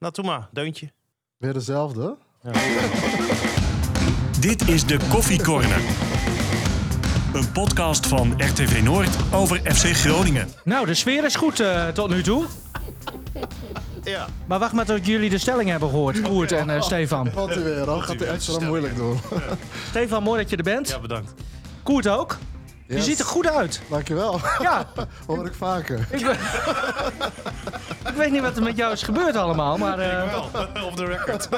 Nou, doe maar. Deuntje. Weer dezelfde? Dit is de Koffie Corner. Een podcast van RTV Noord over FC Groningen. Nou, de sfeer is goed eh, tot nu toe. Ja. Maar wacht maar tot jullie de stelling hebben gehoord, Koert en eh, Stefan. Wat hij weer, dan gaat hij extra moeilijk doen. Stefan, mooi dat je er bent. Ja, bedankt. Koert ook. Je ziet er goed uit. Dankjewel. Ja, Hoor ik vaker. ik, we- ik weet niet wat er met jou is gebeurd allemaal, maar eh, Wel, op de record.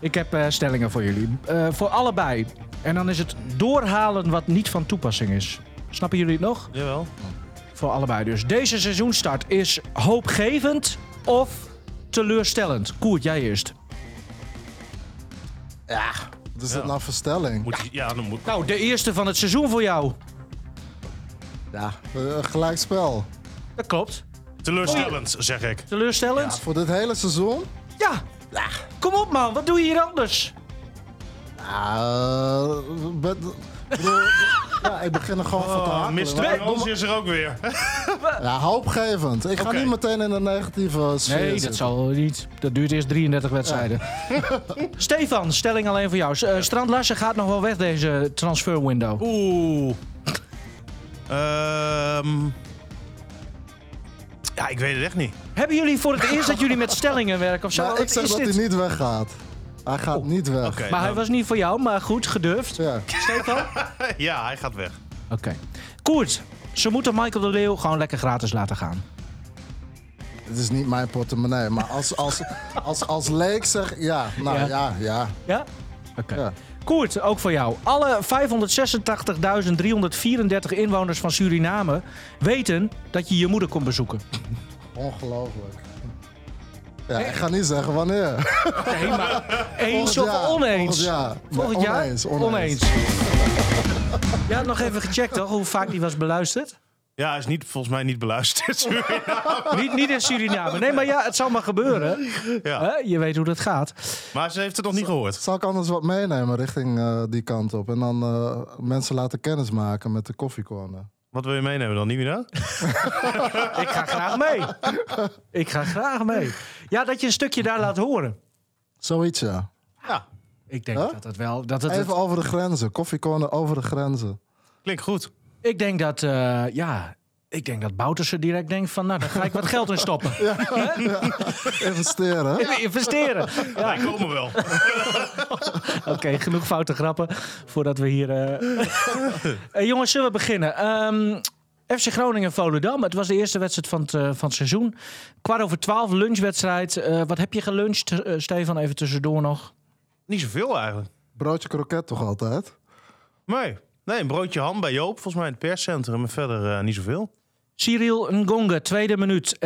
ik heb eh, stellingen voor jullie. Eh, voor allebei. En dan is het doorhalen wat niet van toepassing is. Snappen jullie het nog? Jawel. Voor allebei dus. Deze seizoenstart is hoopgevend of teleurstellend? Koert, jij eerst. Wat is dat nou voor stelling? Moet je, ja, dan moet... Nou, de eerste van het seizoen voor jou. Ja, eh, gelijkspel. Dat klopt. Teleurstellend, zeg ik. Teleurstellend? Voor dit hele seizoen? Ja. Kom op man, wat doe je hier anders? Ja, eh, ja, ik begin er gewoon van te Oh, hakelen. Mr. Is er ook weer. Ja, hoopgevend. Ik ga Oké. niet meteen in de negatieve sfeer Nee, dat zitten. zal niet. Dat duurt eerst 33 wedstrijden. Stefan, stelling alleen voor jou. S- eh, Strand Larsen gaat nog wel weg deze transfer window. Oeh. Ehm. Ja, ik weet het echt niet. Hebben jullie voor het eerst dat jullie met stellingen werken of zo? Wat ik zeg is dat dit? hij niet weggaat. Hij gaat niet weg. Oké. Maar hij nou, was niet voor jou, maar goed, gedurfd. Ja. Stefan? Ja, hij gaat weg. Oké. Koert, ze moeten Michael de Leeuw gewoon lekker gratis laten gaan. Het is niet mijn portemonnee, maar als, als, als, als leek zeg ja, nou Ja. ja, ja. Ja? Oké. ja. Koert, ook voor jou. Alle 586.334 inwoners van Suriname weten dat je je moeder komt bezoeken. Ongelooflijk. Ja, ik ga niet zeggen wanneer. Nee, maar eens of jaar, oneens? Volgend jaar. Volgend Nee, jaar? Oneens, oneens. Oneens. Je had nog even gecheckt, toch? Hoe vaak die was beluisterd? Ja, hij is niet, volgens mij niet beluisterd. niet, niet in Suriname. Nee, maar ja, het zal maar gebeuren. ja. Hè? Je weet hoe dat gaat. Maar ze heeft het nog niet gehoord. Zal ik anders wat meenemen richting eh, die kant op? En dan eh, mensen laten kennismaken met de koffiecorner. Wat wil je meenemen dan, niet meer? Ik ga graag mee. Ik ga graag mee. Ja, dat je een stukje daar laat horen. Zoiets, ja. Ja, Ik denk Huh? dat het wel... Dat het, Even over de grenzen. Koffiecorner over de grenzen. klinkt goed. ik denk dat... eh, ja, ik denk dat Bouterse direct denkt van... Nou, daar ga ik wat geld in stoppen. Investeren. hè? Even investeren. Ja, Wij komen wel. Oké, genoeg foute grappen voordat we hier. eh Eh, jongens, zullen we beginnen? Ehm, FC Groningen Volendam. Het was de eerste wedstrijd van het, eh, van het seizoen. Kwart over twaalf, lunchwedstrijd. Eh, wat heb je geluncht, Stefan? Even tussendoor nog. Niet zoveel eigenlijk. Broodje kroket toch altijd? Nee. Nee, een broodje ham bij Joop, volgens mij in het perscentrum. En verder eh, niet zoveel. Cyril Ngonga, tweede minuut 1-0.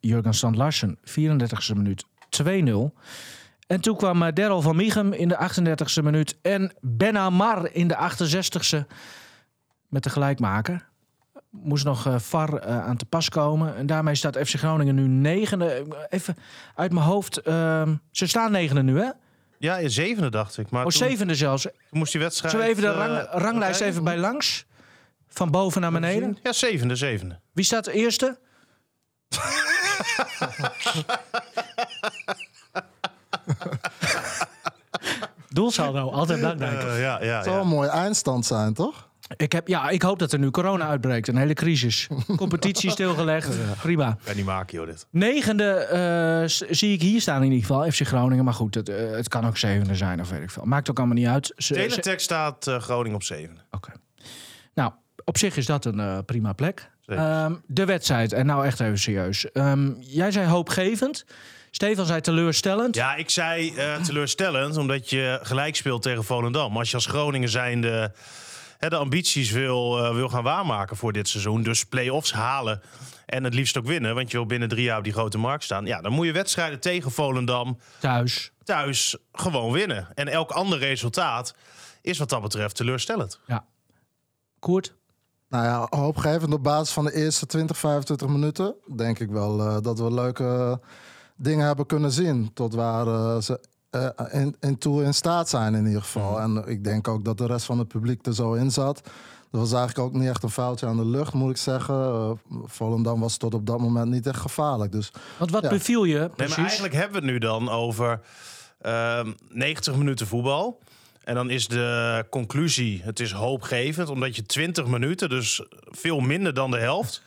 Jurgen Strand Larsen, 34e minuut 2-0. En toen kwam uh, Daryl van Mieghem in de 38e minuut. En Ben Amar in de 68e met de gelijkmaker. Moest nog eh, VAR eh, aan te pas komen. En daarmee staat FC Groningen nu negende. Even uit mijn hoofd. ehm, ze staan negende nu, hè? Ja, in zevende dacht ik. Maar Oh, toen, zevende zelfs. toen moest die wedstrijd... Zullen we even de eh, rang, ranglijst even bij langs? Van boven naar beneden. Ja, zevende, zevende. Wie staat eerste? Doelsaldo, altijd belangrijk. Eh, ja, ja, Het zou ja. een mooie eindstand zijn, toch? Ik, heb, ja, ik hoop dat er nu corona uitbreekt. Een hele crisis. Competitie stilgelegd. Prima. Kan niet maken, joh, dit. Negende eh, zie ik hier staan in ieder geval. FC Groningen. Maar goed, het, eh, het kan ook zevende zijn of weet ik veel. Maakt ook allemaal niet uit. Teletext staat Groningen op zevende. Oké. Nou, op zich is dat een eh, prima plek. Ehm, de wedstrijd. En nou echt even serieus. Ehm, jij zei hoopgevend. Stefan zei teleurstellend. Ja, ik zei eh, teleurstellend, omdat je gelijk speelt tegen Volendam. Als je als Groningen zijnde hè, de ambities wil, eh, wil gaan waarmaken voor dit seizoen. Dus play-offs halen en het liefst ook winnen. Want je wil binnen drie jaar op die grote markt staan. Ja, dan moet je wedstrijden tegen Volendam Thuis. thuis gewoon winnen. En elk ander resultaat is wat dat betreft teleurstellend. Ja. Koert? Nou ja, hoopgevend op basis van de eerste 20, 25 minuten. Denk ik wel eh, dat we leuke dingen hebben kunnen zien. Tot waar eh, ze eh, in, in toe in staat zijn in ieder geval. En ik denk ook dat de rest van het publiek er zo in zat. Dat was eigenlijk ook niet echt een foutje aan de lucht, moet ik zeggen. Uh, Volendam was tot op dat moment niet echt gevaarlijk. Dus, Want wat Ja. beviel je Nee, precies? maar eigenlijk hebben we het nu dan over ehm 90 minuten voetbal. En dan is de conclusie, het is hoopgevend, omdat je 20 minuten, dus veel minder dan de helft,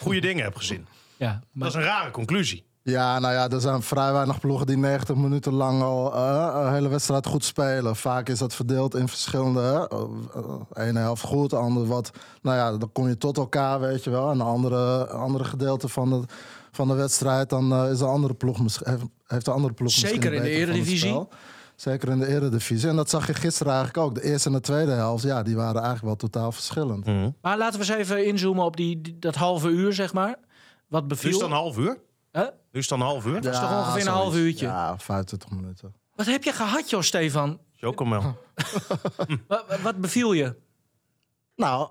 goede dingen hebt gezien. ja, maar Dat is een rare conclusie. ja, nou ja, er zijn vrij weinig ploegen die 90 minuten lang al eh, een hele wedstrijd goed spelen. Vaak is dat verdeeld in verschillende. eh, ene helft goed, de andere wat. Nou ja, dan kom je tot elkaar, weet je wel. En een andere, andere gedeelte van de, van de wedstrijd, dan is de andere ploeg misschien, heeft, heeft de andere ploeg misschien Zeker in de beter van het Eredivisie. Zeker in de Eredivisie. En dat zag je gisteren eigenlijk ook. De eerste en de tweede helft, ja, die waren eigenlijk wel totaal verschillend. Maar laten we eens even inzoomen op die, die- dat halve uur, zeg maar. Wat Nu beviel? is het dan een half uur. Nu is het dan een half uur. is toch ongeveer een half uurtje? Ja, 25 minuten. Wat heb je gehad, joh, Stefan? Chocomel. Wat, wat beviel je? Nou,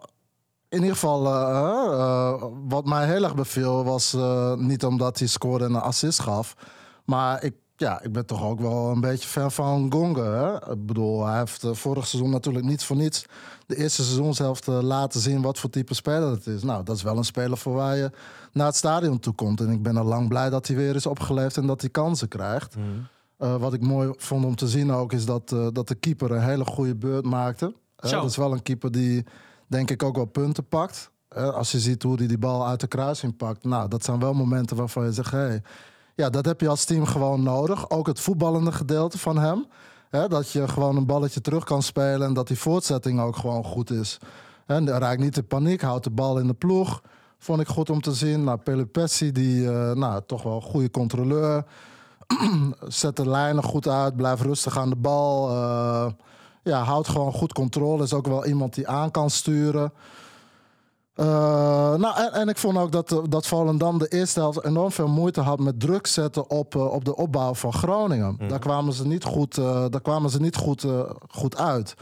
in ieder geval, eh, eh, wat mij heel erg beviel was eh, niet omdat hij scoorde en een assist gaf. Maar ik, ja, ik ben toch ook wel een beetje fan van Gonga. Ik bedoel, hij heeft eh, vorig seizoen natuurlijk niet voor niets de eerste seizoenshelft eh, laten zien wat voor type speler het is. Nou, dat is wel een speler voor waar je naar het stadion toe komt. En ik ben al lang blij dat hij weer is opgeleefd en dat hij kansen krijgt. Eh, wat ik mooi vond om te zien ook, is dat, dat de keeper een hele goede beurt maakte. Dat is wel een keeper die, denk ik, ook wel punten pakt. Als je ziet hoe hij die bal uit de kruising pakt. Nou, dat zijn wel momenten waarvan je zegt... Hey, ja, dat heb je als team gewoon nodig. Ook het voetballende gedeelte van hem. Hè, dat je gewoon een balletje terug kan spelen... en dat die voortzetting ook gewoon goed is. En raakt niet in paniek, houdt de bal in de ploeg. Vond ik goed om te zien. Nou, Pelupessi, die eh, nou, toch wel een goede controleur zet de lijnen goed uit, blijft rustig aan de bal. eh, ja, houdt gewoon goed controle. Is ook wel iemand die aan kan sturen. Eh, nou, en, en ik vond ook dat, dat Volendam de eerste helft enorm veel moeite had met druk zetten op, eh, op de opbouw van Groningen. Daar kwamen ze niet goed, eh, daar kwamen ze niet goed, eh, goed uit.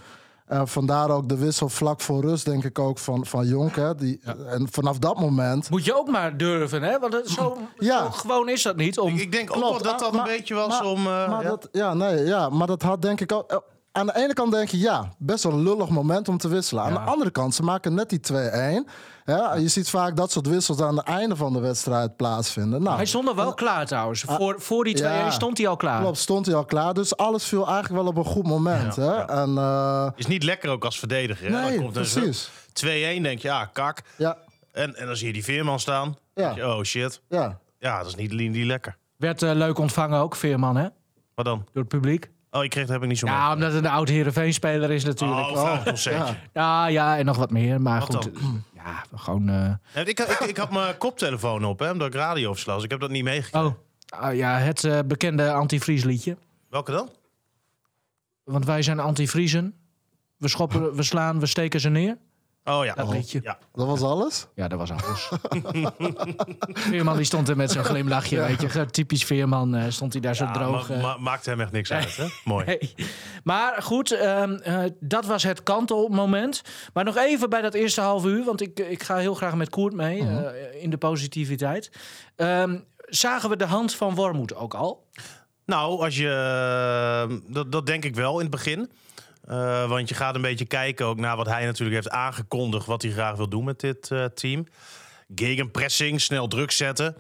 En vandaar ook de wissel vlak voor rust, denk ik ook, van, van Jonk. Hè, die, En vanaf dat moment. Moet je ook maar durven, hè? Want het, zo, Ja. zo gewoon is dat niet. Om... Ik, ik denk ook wel dat dat maar- een beetje was maar- om... eh, maar ja. dat, ja, nee, ja, maar dat had denk ik ook. Eh, Aan de ene kant denk je, ja, best wel een lullig moment om te wisselen. Aan Ja. de andere kant, ze maken net die 2-1. Ja, je ziet vaak dat soort wissels aan het einde van de wedstrijd plaatsvinden. Nou, Hij stond er wel klaar trouwens. Voor, voor die 2-1 ja. stond hij al klaar. klopt, stond hij al klaar. Dus alles viel eigenlijk wel op een goed moment. hè? En, eh, Is niet lekker ook als verdediger. Hè? nee, komt er zo precies. 2-1, denk je, ja, kak. Ja, En, en dan zie je die Veerman staan. Ja. Denk je, oh shit. ja. Ja, dat is niet, niet lekker. Werd eh, leuk ontvangen ook, Veerman, hè? Wat dan? Door het publiek. Oh, ik kreeg dat heb ik niet zo mee. Ja, omdat het een oud Heerenveen-speler is natuurlijk. Oh, zeker. Ja. Ja, ja, en nog wat meer. Maar Wat goed, ja, gewoon... eh, Ja, Ik, ik, ik had mijn koptelefoon op, hè, omdat ik radio verslas. Dus ik heb dat niet meegekregen. Oh, ah, ja, het eh, bekende antivriesliedje. Welke dan? Want wij zijn antivriezen. We schoppen, we slaan, we steken ze neer. Oh ja. Dat Oh, liedje. Ja. Dat was alles? Ja, dat was alles. Veerman die stond er met zo'n glimlachje, weet je. Typisch Veerman eh, stond hij daar zo droog. ma- eh. ma- maakt hem echt niks uit, hè? Mooi. Maar goed, ehm, eh, dat was het kantelmoment. Maar nog even bij dat eerste half uur, want ik, ik ga heel graag met Koert mee eh, in de positiviteit. Ehm, zagen we de hand van Wormoed ook al? Nou, als je, dat, dat denk ik wel in het begin. Eh, want je gaat een beetje kijken ook naar wat hij natuurlijk heeft aangekondigd. Wat hij graag wil doen met dit eh, team. Gegenpressing, snel druk zetten.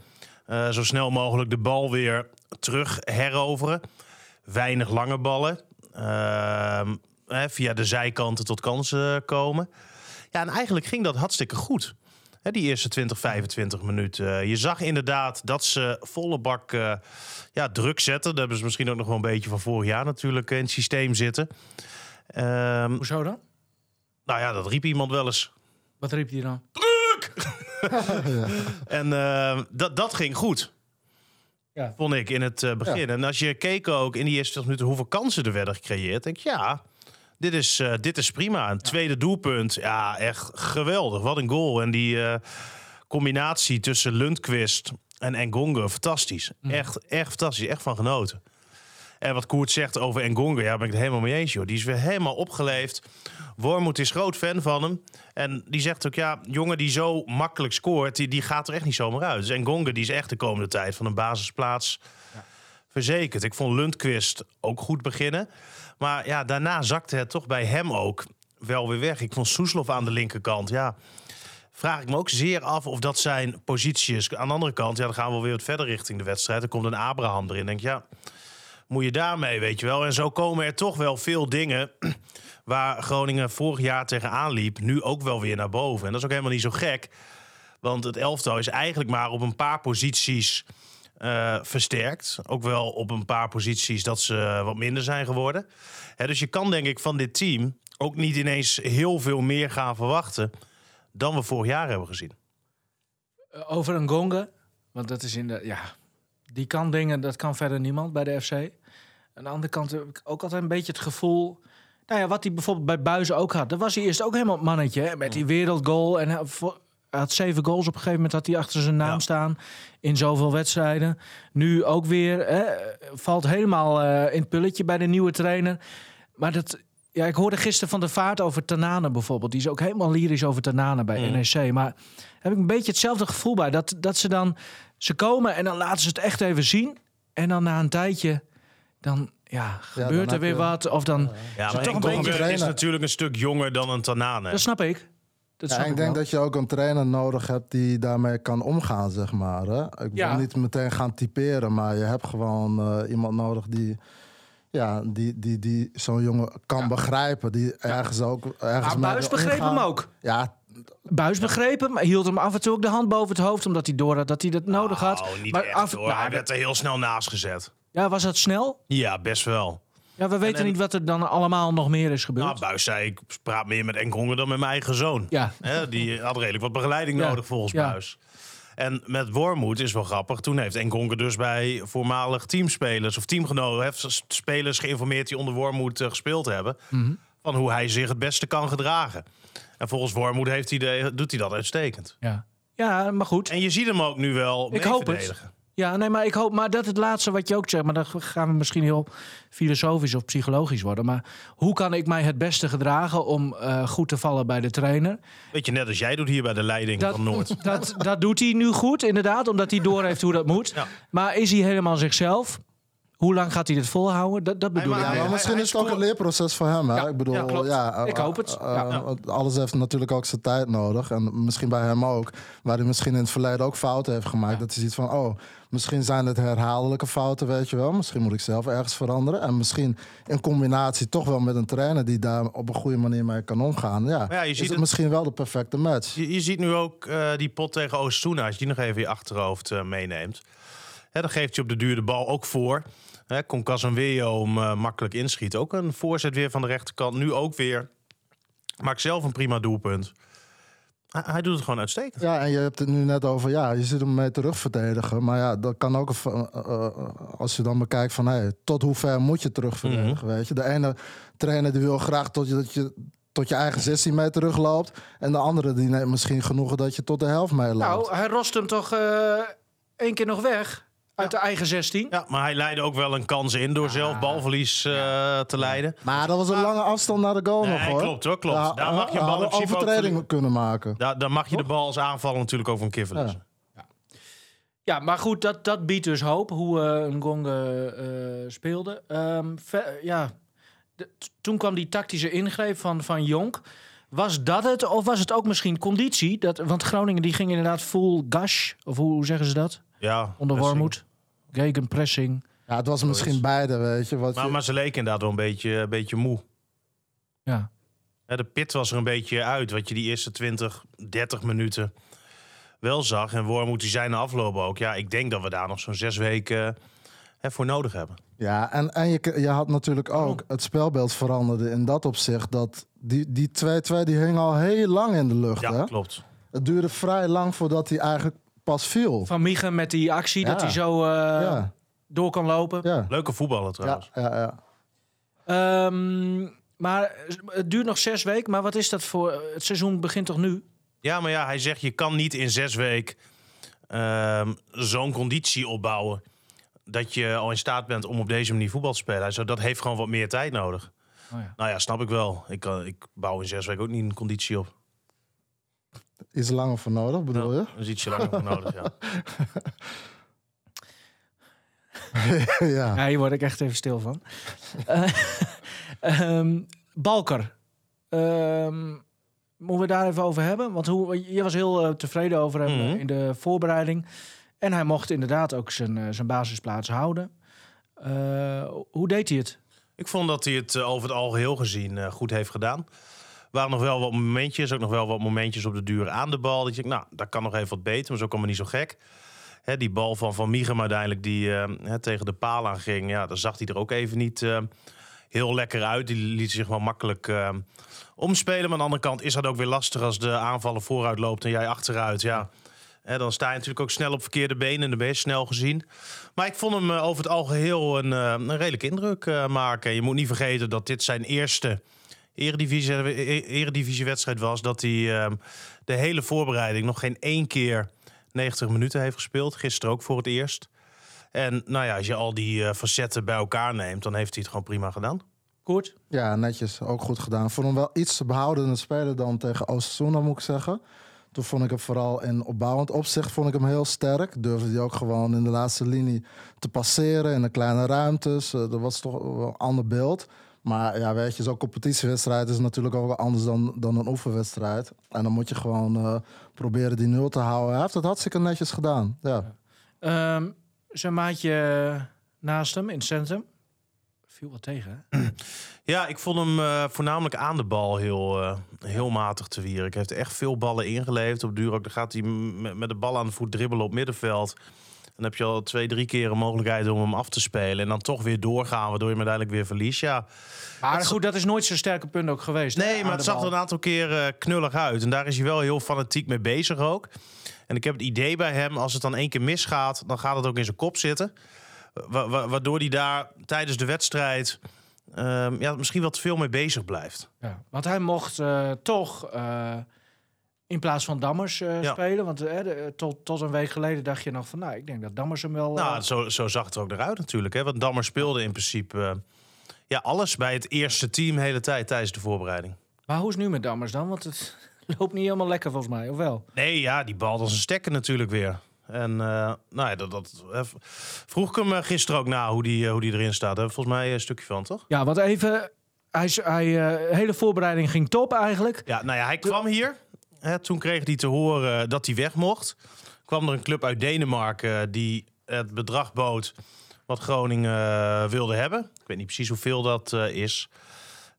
Eh, zo snel mogelijk de bal weer terug heroveren. Weinig lange ballen. Ehm, hè, via de zijkanten tot kansen komen. Ja, en eigenlijk ging dat hartstikke goed. Hè, die eerste 20, 25 minuten. je zag inderdaad dat ze volle bak ja, druk zetten. Dat hebben ze misschien ook nog wel een beetje van vorig jaar natuurlijk in het systeem zitten. Ehm, Hoezo dan? nou ja, dat riep iemand wel eens. Wat riep hij dan? En eh, dat, dat ging goed. Ja. Vond ik in het eh, begin. En als je keek ook in die eerste 20 minuten hoeveel kansen er werden gecreëerd, denk ik ja, dit is, eh, dit is prima. Een tweede doelpunt, ja, echt geweldig. Wat een goal. En die eh, combinatie tussen Lundqvist en Engonga, fantastisch. Echt, echt fantastisch. Echt van genoten. En wat Koert zegt over Engonga, ja, ben ik het helemaal mee eens. Joh. Die is weer helemaal opgeleefd. Wormoed is groot fan van hem. En die zegt ook, ja, jongen die zo makkelijk scoort, die, die gaat er echt niet zomaar uit. Dus Engonga die is echt de komende tijd van een basisplaats verzekerd. Ik vond Lundqvist ook goed beginnen. Maar ja, daarna zakte het toch bij hem ook wel weer weg. Ik vond Soeslof aan de linkerkant. Ja, vraag ik me ook zeer af of dat zijn positie is. Aan de andere kant, ja, dan gaan we weer wat verder richting de wedstrijd. Er komt een Abraham erin. Denk ja, moet je daarmee, weet je wel. En zo komen er toch wel veel dingen waar Groningen vorig jaar tegenaan liep, nu ook wel weer naar boven. En dat is ook helemaal niet zo gek. Want het elftal is eigenlijk maar op een paar posities eh, versterkt. Ook wel op een paar posities dat ze wat minder zijn geworden. Hè, dus je kan denk ik van dit team ook niet ineens heel veel meer gaan verwachten dan we vorig jaar hebben gezien. Eh, Over een gonge, want dat is in de... Ja, die kan dingen, dat kan verder niemand bij de FC. Aan de andere kant heb ik ook altijd een beetje het gevoel... Nou ja, wat hij bijvoorbeeld bij Buizen ook had. Daar was hij eerst ook helemaal het mannetje. Hè, met die wereldgoal. En hij had zeven goals op een gegeven moment had hij achter zijn naam Ja. staan. In zoveel wedstrijden. Nu ook weer. Hè, valt helemaal eh, in het pulletje bij de nieuwe trainer. Maar dat... Ja, ik hoorde gisteren van de vaart over Tanane bijvoorbeeld. Die is ook helemaal lyrisch over Tanane bij Mm. NEC. Maar heb ik een beetje hetzelfde gevoel bij. Dat, dat ze dan... Ze komen en dan laten ze het echt even zien. En dan na een tijdje... Dan ja, gebeurt dan er weer je- wat. Of dan... Ja, Is maar toch een beetje is natuurlijk een stuk jonger dan een Tanane. Dat snap ik. Dat Ja, ik ik denk wel. dat je ook een trainer nodig hebt die daarmee kan omgaan, zeg maar. Hè? Ik Ja. wil niet meteen gaan typeren, maar je hebt gewoon eh, iemand nodig die, ja, die, die, die zo'n jongen kan begrijpen. Die ergens ook ergens Maar Buis begreep hem ook. Ja, Buis begreep hem, maar hield hem af en toe ook de hand boven het hoofd, omdat hij door had dat hij dat nodig had. Nou, niet maar echt, af, hoor. nou, Hij werd er heel snel naast gezet. Ja, was dat snel? Ja, best wel. Ja, we weten en- niet wat er dan allemaal nog meer is gebeurd. Nou, Buis zei, ik praat meer met Ngonga dan met mijn eigen zoon. ja, die had redelijk wat begeleiding Ja. nodig volgens Ja. Buis. En met Wormoed is wel grappig. Toen heeft Ngonga dus bij voormalig teamspelers of teamgenoten... heeft spelers geïnformeerd die onder Wormoed eh, gespeeld hebben... Mhm. van hoe hij zich het beste kan gedragen. En volgens Wormoed heeft hij de, doet hij dat uitstekend. ja. ja, maar goed. En je ziet hem ook nu wel Ik hoop het. Ja, nee, maar ik hoop maar dat het laatste wat je ook zegt, maar dan gaan we misschien heel filosofisch of psychologisch worden. Maar hoe kan ik mij het beste gedragen om eh, goed te vallen bij de trainer? Weet je, net als jij doet hier bij de leiding van Noord. Dat, dat doet hij nu goed, inderdaad, omdat hij doorheeft hoe dat moet. Ja. Maar is hij helemaal zichzelf? Hoe lang gaat hij dit volhouden? Dat, dat bedoel maar ik. meer. misschien hij is het ook een leerproces voor hem. Hè? Ja, ik bedoel, ja, ja, Ik hoop het. eh, Ja. eh, Alles heeft natuurlijk ook zijn tijd nodig. En misschien bij hem ook. Waar hij misschien in het verleden ook fouten heeft gemaakt. Dat hij ziet van, oh, misschien zijn het herhaaldelijke fouten, weet je wel. Misschien moet ik zelf ergens veranderen. En misschien in combinatie toch wel met een trainer die daar op een goede manier mee kan omgaan. Ja, ja, je is ziet het het- misschien wel de perfecte match. Je, je ziet nu ook eh, die pot tegen Oostuna, als je die nog even in je achterhoofd eh, meeneemt. Hè, dan geeft hij op de duur de bal ook voor. Hè, kon Casemiro hem eh, makkelijk inschieten. Ook een voorzet weer van de rechterkant. Nu ook weer. Maakt zelf een prima doelpunt. Hij, hij doet het gewoon uitstekend. Ja, en je hebt het nu net over, ja, je zit hem mee terugverdedigen. Maar ja, dat kan ook, eh, eh, als je dan bekijkt van, hé, tot hoe ver moet je terugverdedigen, weet je. De ene trainer die wil graag tot je, dat je tot je eigen 16 meter terugloopt. En de andere die neemt misschien genoegen dat je tot de helft meeloopt. Nou, hij rost hem toch eh één keer nog weg uit de eigen 16. Ja, maar hij leidde ook wel een kans in door zelf balverlies eh, te leiden. maar dat was een lange afstand naar de goal Nee, nog, hoor. klopt hoor, klopt. Ja, Daar mag je een bal ook verlie- kunnen maken. Daar, daar mag je de bal als aanvaller natuurlijk ook een keer verliezen. Ja, maar goed, dat, dat biedt dus hoop hoe eh Ngonge eh speelde. Ehm, ver- ja, de- toen kwam die tactische ingreep van, van Jonk. Was dat het of was het ook misschien conditie? Dat, want Groningen die ging inderdaad full gash, of hoe, hoe zeggen ze dat? Ja, Onder pressing. Gegenpressing. Ja, het was misschien beide, weet je. Wat Maar, je- maar ze leken inderdaad wel een beetje, een beetje moe. Ja. Hè, de pit was er een beetje uit, wat je die eerste 20, 30 minuten wel zag. En Wormoed die zijn na afloop ook. Ja, ik denk dat we daar nog zo'n zes weken hè, voor nodig hebben. Ja, en, en je, je had natuurlijk ook het spelbeeld veranderde in dat opzicht. Dat die die 2-2 die hing al heel lang in de lucht. Ja, hè? klopt. Het duurde vrij lang voordat hij eigenlijk pas viel. Van Miegen met die actie, dat hij zo eh, ja, door kan lopen. ja, Leuke voetballer ja, trouwens. ja, ja. Ehm, maar het duurt nog zes weken. Maar wat is dat voor... Het seizoen begint toch nu? Ja, maar ja, hij zegt je kan niet in zes weken ehm, zo'n conditie opbouwen. Dat je al in staat bent om op deze manier voetbal te spelen. Hij zei, dat heeft gewoon wat meer tijd nodig. Oh ja. Nou ja, snap ik wel. Ik, kan, ik bouw in zes weken ook niet een conditie op. Iets langer voor nodig, bedoel je? Dat is ietsje langer voor nodig, ja. ja. Ja, hier word ik echt even stil van. Eh, ehm, Balker. Ehm, moeten we daar even over hebben? Want hoe, je was heel eh, tevreden over hem Mhm. in de voorbereiding. En hij mocht inderdaad ook zijn, eh, zijn basisplaats houden. Eh, hoe deed hij het? Ik vond dat hij het over het algeheel gezien goed heeft gedaan. Waren nog wel wat momentjes, ook nog wel wat momentjes op de duur aan de bal. Dat je nou, dat kan nog even wat beter, maar zo kan maar niet zo gek. Die bal van Van Mieghem uiteindelijk die eh, tegen de paal aan ging. Ja, daar zag hij er ook even niet eh, heel lekker uit. Die liet zich wel makkelijk eh, omspelen. Maar aan de andere kant is dat ook weer lastig als de aanvallen vooruit loopt en jij achteruit. Ja. Dan sta je natuurlijk ook snel op verkeerde benen en dan ben je snel gezien. Maar ik vond hem over het algeheel een, een redelijke indruk maken. Je moet niet vergeten dat dit zijn eerste eredivisie, e- eredivisiewedstrijd was. Dat hij eh, de hele voorbereiding nog geen één keer 90 minuten heeft gespeeld. Gisteren ook voor het eerst. En nou ja, als je al die eh, facetten bij elkaar neemt, dan heeft hij het gewoon prima gedaan. Koert? Ja, netjes. Ook goed gedaan. Vond hem wel iets behoudender spelen dan tegen Osasuna, moet ik zeggen. Toen vond ik hem vooral in opbouwend opzicht vond ik hem heel sterk. Durfde hij ook gewoon in de laatste linie te passeren in de kleine ruimtes. Eh, dat was toch wel een ander beeld. Maar ja, weet je, zo'n competitiewedstrijd is natuurlijk ook wel anders dan, dan een oefenwedstrijd. En dan moet je gewoon eh, proberen die nul te houden. Hij heeft het hartstikke netjes gedaan. Ja. Ehm, zijn maatje naast hem in het centrum. Viel wat tegen, hè? Ja, ik vond hem eh, voornamelijk aan de bal heel, eh, heel matig te wieren. Ik heeft echt veel ballen ingeleverd. Op duur ook dan gaat hij met de bal aan de voet dribbelen op middenveld. Dan heb je al twee, drie keer een mogelijkheid om hem af te spelen. En dan toch weer doorgaan, waardoor je hem uiteindelijk weer verliest. Ja, Maar goed, dat is nooit zijn sterke punt ook geweest. Nee, maar het zag er een aantal keer eh, knullig uit. En daar is hij wel heel fanatiek mee bezig ook. En ik heb het idee bij hem, als het dan één keer misgaat... dan gaat het ook in zijn kop zitten. Wa- wa- waardoor hij daar tijdens de wedstrijd... ehm, ja, misschien te veel mee bezig blijft. Ja, want hij mocht eh, toch eh, in plaats van Dammers eh, Ja. spelen. Want eh, de- tot, tot een week geleden dacht je nog van... nou, ik denk dat Dammers hem wel... Nou, eh, zo, zo zag het er ook eruit natuurlijk. Hè? Want Dammer speelde in principe eh, ja, alles bij het eerste team de hele tijd tijdens de voorbereiding. Maar hoe is het nu met Dammers dan? Want het loopt niet helemaal lekker volgens mij, of wel? Nee, ja, die bal als een stekker natuurlijk weer. En eh, nou ja, dat, dat eh, vroeg ik hem eh, gisteren ook na hoe die, eh, hoe die erin staat. Volgens mij een stukje van, toch? Ja, want even... Hij, hij, eh, hele voorbereiding ging top eigenlijk. Ja, nou ja, hij kwam hier. Hè, toen kreeg hij te horen dat hij weg mocht. Kwam er een club uit Denemarken die het bedrag bood wat Groningen eh, wilde hebben. Ik weet niet precies hoeveel dat eh, is.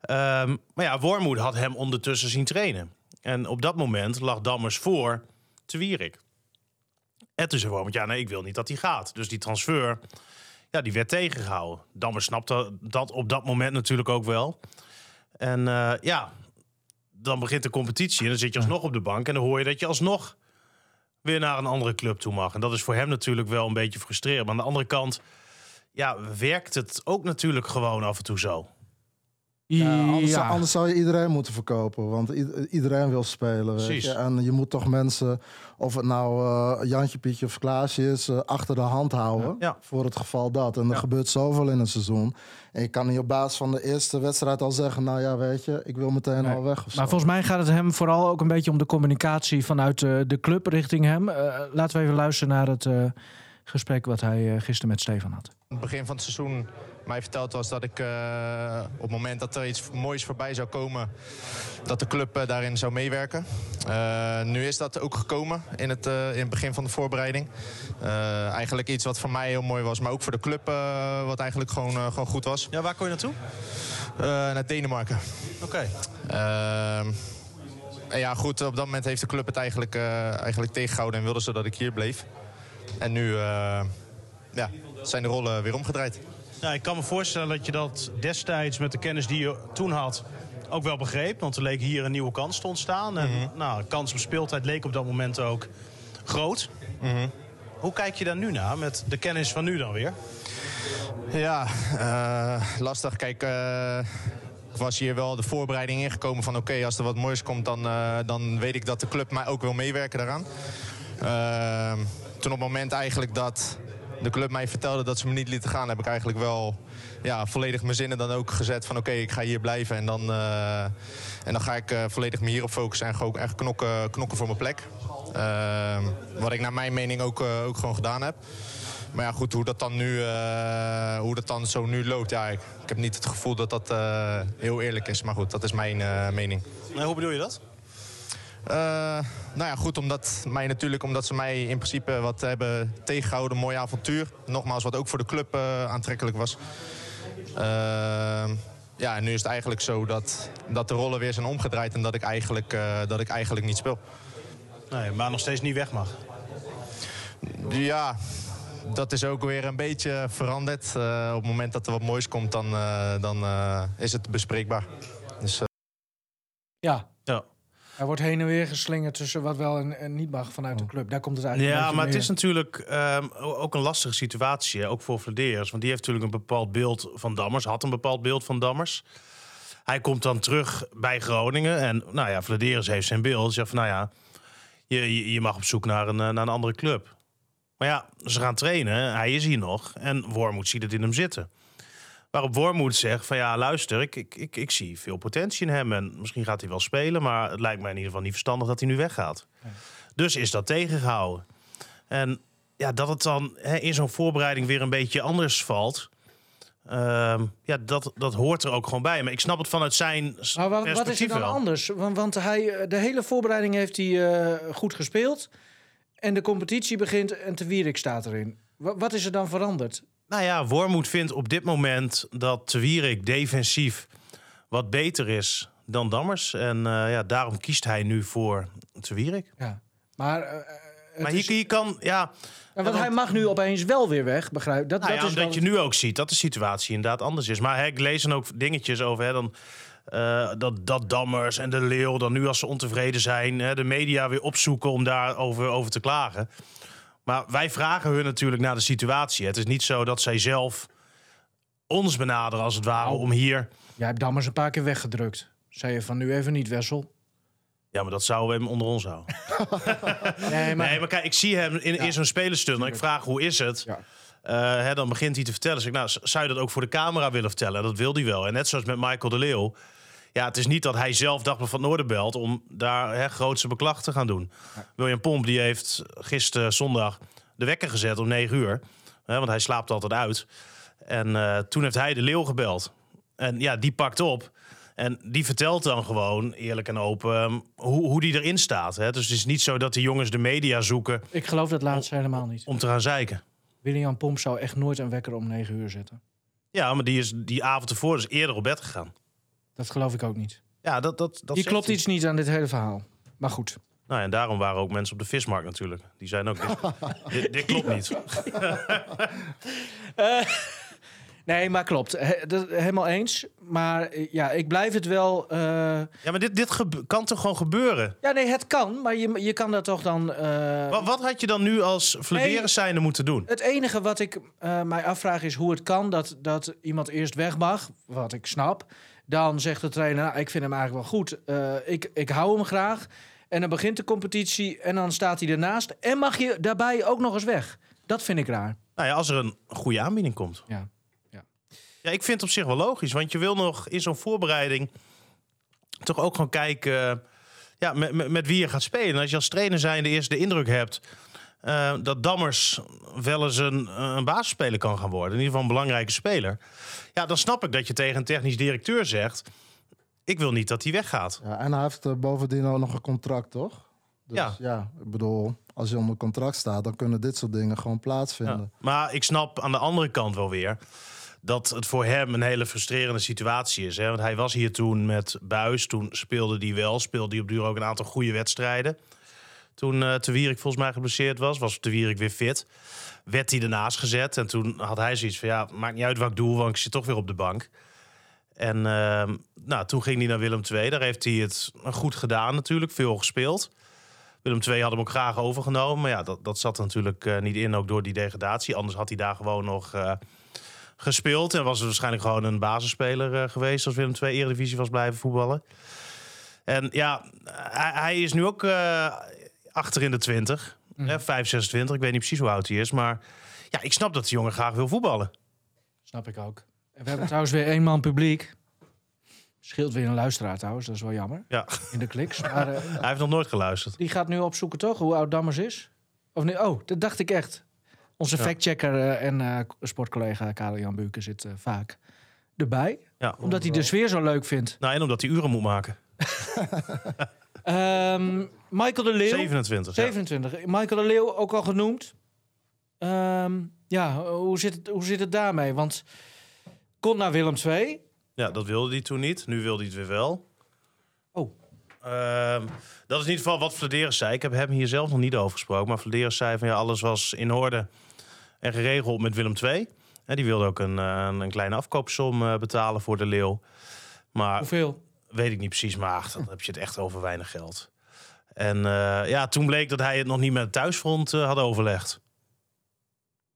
Ehm, maar ja, Wormoed had hem ondertussen zien trainen. En op dat moment lag Dammers voor te Wierik. En toen ja nee, ik wil niet dat hij gaat. Dus die transfer, ja, die werd tegengehouden. Dammers snapte dat op dat moment natuurlijk ook wel. En eh, ja, dan begint de competitie en dan zit je alsnog op de bank... en dan hoor je dat je alsnog weer naar een andere club toe mag. En dat is voor hem natuurlijk wel een beetje frustrerend. Maar aan de andere kant ja, werkt het ook natuurlijk gewoon af en toe zo. Ja, anders, Ja. anders zou je iedereen moeten verkopen. Want iedereen wil spelen. Weet je? En je moet toch mensen, of het nou eh, Jantje, Pietje of Klaasje is, eh, achter de hand houden. Ja. Voor het geval dat. En er Ja. gebeurt zoveel in een seizoen. En je kan niet op basis van de eerste wedstrijd al zeggen: Nou ja, weet je, ik wil meteen Nee. al weg. Of Maar zo. volgens mij gaat het hem vooral ook een beetje om de communicatie vanuit eh, de club richting hem. Eh, laten we even luisteren naar het eh, gesprek wat hij eh, gisteren met Stefan had. het begin van het seizoen mij verteld was dat ik eh, op het moment dat er iets moois voorbij zou komen, dat de club eh, daarin zou meewerken. Eh, nu is dat ook gekomen in het, in het begin van de voorbereiding. Eigenlijk iets wat voor mij heel mooi was, maar ook voor de club wat eigenlijk gewoon, gewoon goed was. Ja, waar kon je naartoe? Naar Denemarken. Oké. Ehm, en ja, goed, op dat moment heeft de club het eigenlijk, eigenlijk tegengehouden en wilde ze dat ik hier bleef. En nu ja, zijn de rollen weer omgedraaid. Ja, ik kan me voorstellen dat je dat destijds met de kennis die je toen had ook wel begreep. Want er leek hier een nieuwe kans te ontstaan. En nou, de kans op speeltijd leek op dat moment ook groot. Hoe kijk je daar nu naar met de kennis van nu dan weer? Ja, eh, lastig. Kijk, eh, ik was hier wel de voorbereiding ingekomen van... oké, als er wat moois komt, dan, eh, dan weet ik dat de club mij ook wil meewerken daaraan. Eh, toen op het moment eigenlijk dat de club mij vertelde dat ze me niet lieten gaan... heb ik eigenlijk wel ja, volledig mijn zinnen dan ook gezet van... oké, ik ga hier blijven en dan, eh, en dan ga ik eh, volledig me hierop focussen... en gewoon echt knokken, knokken voor mijn plek. Eh, wat ik naar mijn mening ook, ook gewoon gedaan heb. Maar ja, goed, hoe dat dan, nu, hoe dat dan zo nu loopt, ja, ik, heb niet het gevoel dat dat heel eerlijk is. Maar goed, dat is mijn mening. Nee, hoe bedoel je dat? Eh, nou ja, goed, omdat, mij natuurlijk, omdat ze mij in principe wat hebben tegengehouden. Mooi avontuur. Nogmaals, wat ook voor de club eh, aantrekkelijk was. Eh, ja, en nu is het eigenlijk zo dat, dat de rollen weer zijn omgedraaid... en dat ik eigenlijk, eh, dat ik eigenlijk niet speel. Nee, maar nog steeds niet weg mag. Ja, dat is ook weer een beetje veranderd. Eh, op het moment dat er wat moois komt, dan, eh, dan eh, is het bespreekbaar. Dus, eh, Ja, Er wordt heen en weer geslingerd tussen wat wel en, en niet mag vanuit de club. Daar komt het eigenlijk Ja, een maar het is natuurlijk ehm, ook een lastige situatie, hè, ook voor Vladeers. Want die heeft natuurlijk een bepaald beeld van Dammers, had een bepaald beeld van Dammers. Hij komt dan terug bij Groningen en nou ja, Vladeers heeft zijn beeld. Zegt van nou ja, je, je, je mag op zoek naar een, eh, naar een andere club. Maar ja, ze gaan trainen, hij is hier nog en Wormoed ziet het in hem zitten. Waarop Wormoed zegt van ja, luister, ik, ik, ik, ik zie veel potentie in hem. En misschien gaat hij wel spelen, maar het lijkt mij in ieder geval niet verstandig dat hij nu weggaat. Dus is dat tegengehouden. En ja, dat het dan hè, in zo'n voorbereiding weer een beetje anders valt. ehm, ja, dat, dat hoort er ook gewoon bij. Maar ik snap het vanuit zijn Maar wat, wat is er dan wel. anders? Want, want hij, eh, de hele voorbereiding heeft hij eh, goed gespeeld. En de competitie begint en Te Wierik staat erin. Wa- wat is er dan veranderd? Nou ja, Wormoed vindt op dit moment dat Wierik defensief wat beter is dan Dammers. En eh, ja, daarom kiest hij nu voor Wierik. Ja. Maar, is- hier, hier kan, ja, want hij mag nu opeens wel weer weg, begrijp dat, Nou dat ja, is dan- je nu ook ziet dat de situatie inderdaad anders is. Maar hè, ik lees dan ook dingetjes over hè, dan, dat, dat Dammers en de Leeuw dan nu als ze ontevreden zijn... Hè, de media weer opzoeken om daarover over te klagen. Maar wij vragen hun natuurlijk naar de situatie. Het is niet zo dat zij zelf ons benaderen als het ware om hier... Jij hebt Dammers een paar keer weggedrukt. Zei je van nu even niet, Wessel. Ja, maar dat zouden we hem onder ons houden. Nee, maar... Nee, maar kijk, ik zie hem in, in zo'n spelerstund. en Ik vraag hoe is het? Ja. Eh, hè, dan begint hij te vertellen. Zeg ik, nou, zou je dat ook voor de camera willen vertellen? En dat wil hij wel. En net zoals met Michael de Leeuw. Ja, het is niet dat hij zelf Dagblad van het Noorden belt... om daar hè, grootste beklag te gaan doen. William Pomp die heeft gisteren zondag de wekker gezet om 9 uur. Hè, want hij slaapt altijd uit. En eh, toen heeft hij de Leeuw gebeld. En ja, die pakt op. En die vertelt dan gewoon, eerlijk en open, ehm, hoe, hoe die erin staat. Hè? Dus het is niet zo dat de jongens de media zoeken Ik geloof dat laatste helemaal niet. om te gaan zeiken. William Pomp zou echt nooit een wekker om 9 uur zetten. Ja, maar die is die avond ervoor dus eerder op bed gegaan. Dat geloof ik ook niet. Ja, dat, dat, dat Hier klopt iets niet aan dit hele verhaal. Maar goed. Nou, en daarom waren ook mensen op de vismarkt natuurlijk. Die zijn ook, dit, dit, dit klopt niet. Nee, maar klopt. He- dat- helemaal eens. Maar eh, ja, ik blijf het wel... eh, Ja, maar dit, dit kan toch gewoon gebeuren? Ja, nee, het kan. Maar je, je kan dat toch dan... eh, Wat, wat had je dan nu als. Vladeris zijnde moeten doen? Het enige wat ik eh, mij afvraag is hoe het kan dat, dat iemand eerst weg mag. Wat ik snap. Dan zegt de trainer, nou, ik vind hem eigenlijk wel goed. Eh, ik, ik hou hem graag. En dan begint de competitie en dan staat hij ernaast. En mag je daarbij ook nog eens weg. Dat vind ik raar. Nou ja, als er een goede aanbieding komt. Ja. Ja, ik vind het op zich wel logisch. Want je wil nog in zo'n voorbereiding toch ook gewoon kijken ja, met, met, met wie je gaat spelen. En als je als trainer zijnde eerst de indruk hebt eh, dat Dammers wel eens een, een basisspeler kan gaan worden. In ieder geval een belangrijke speler. Ja, dan snap ik dat je tegen een technisch directeur zegt... ik wil niet dat hij weggaat. Ja, en hij heeft eh, bovendien ook nog een contract, toch? Dus Ja. ja. ik bedoel, als je onder contract staat, dan kunnen dit soort dingen gewoon Ja. plaatsvinden. Maar ik snap aan de andere kant wel weer dat het voor hem een hele frustrerende situatie is. Hè? Want hij was hier toen met Buis. Toen speelde hij wel. Speelde hij op duur ook een aantal goede wedstrijden. Toen eh Te Wierik volgens mij geblesseerd was, was Te Wierik weer fit. Werd hij ernaast gezet. En toen had hij zoiets van, ja, maakt niet uit wat ik doe, want ik zit toch weer op de bank. En ehm, nou, toen ging hij naar Willem II. Daar heeft hij het goed gedaan natuurlijk, veel gespeeld. Willem II had hem ook graag overgenomen. Maar ja, dat, dat zat natuurlijk eh, niet in, ook door die degradatie. Anders had hij daar gewoon nog eh, gespeeld. En was er waarschijnlijk gewoon een basisspeler geweest... als Willem II Eredivisie was blijven voetballen. En ja, hij, hij is nu ook achter in de 20. Hè, 5, 26. Ik weet niet precies hoe oud hij is. Maar ja, ik snap dat de jongen graag wil voetballen. Snap ik ook. En we hebben trouwens weer één man publiek. Scheelt weer een luisteraar trouwens, dat is wel jammer. Ja, In de kliks. Maar eh, hij heeft nog nooit geluisterd. die gaat nu opzoeken toch, hoe oud Dammers is? Of nee, oh, dat dacht ik echt. Onze factchecker eh, en eh, sportcollega Karel-Jan Buurken zit vaak erbij. Ja. Omdat hij de sfeer zo leuk vindt. Nou, en omdat hij uren moet maken. Ehm, Michael de Leeuw. 27. ja. 27. Michael de Leeuw ook al genoemd. Ehm, ja, hoe zit, het, hoe zit het daarmee? Want kon naar Willem II. Ja, dat wilde hij toen niet. Nu wilde hij het weer wel. Oh. Ehm, dat is in ieder geval wat Vladeris zei. Ik heb hem hier zelf nog niet over gesproken. Maar Vladeris zei van ja, alles was in orde en geregeld met Willem II. En die wilde ook een, eh, een, een kleine afkoopsom eh, betalen voor de Leeuw. Maar Hoeveel? Weet ik niet precies, maar ach, dan heb je het echt over weinig geld. En eh, ja, toen bleek dat hij het nog niet met het thuisfront eh, had overlegd.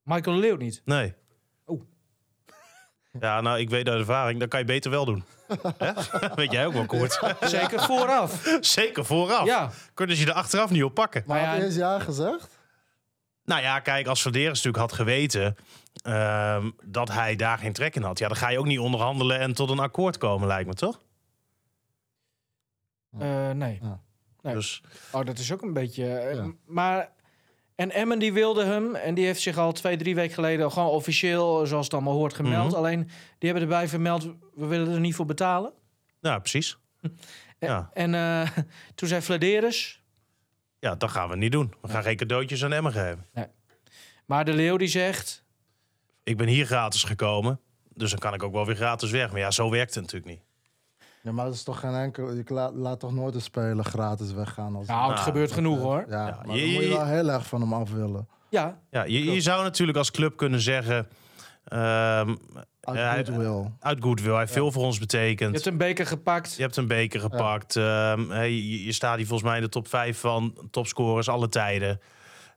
Michael Leeuw niet. Nee. Oh. Ja, nou, ik weet uit ervaring, dat kan je beter wel doen. Hè? weet jij ook wel, Koert. Zeker vooraf. Zeker vooraf. Ja. Kunnen ze je er achteraf niet op pakken. Maar Maar had ja, hij eerst ja gezegd? Nou ja, kijk, als Verderes natuurlijk had geweten ehm, dat hij daar geen trek in had. Ja, dan ga je ook niet onderhandelen en tot een akkoord komen, lijkt me, toch? Eh, nee. Nee. Dus Oh, dat is ook een beetje... eh. Maar... En Emmen die wilde hem. En die heeft zich al twee, drie weken geleden... gewoon officieel, zoals het allemaal hoort, gemeld. Mhm. Alleen, die hebben erbij vermeld... we willen er niet voor betalen. ja, precies. Ja. En eh, toen zei Vladeris... Ja, dat gaan we niet doen. We gaan geen cadeautjes aan Emmen geven. Maar de Leeuw die zegt... Ik ben hier gratis gekomen, dus dan kan ik ook wel weer gratis weg. Maar ja, zo werkt het natuurlijk niet. Ja, maar dat is toch geen enkel... Je laat, laat toch nooit een speler gratis weggaan? Als, Nou, het Nou, gebeurt genoeg hoor. ja, ja, maar je- dan moet je wel heel erg van hem af willen. Ja, Ja, je, je zou natuurlijk als club kunnen zeggen... ehm, Uit goodwill. uit goodwill, hij heeft veel voor ons betekend. je hebt een beker gepakt. Je hebt een beker gepakt. Ehm, hey, je, je staat hier volgens mij in de top 5 van topscorers alle tijden.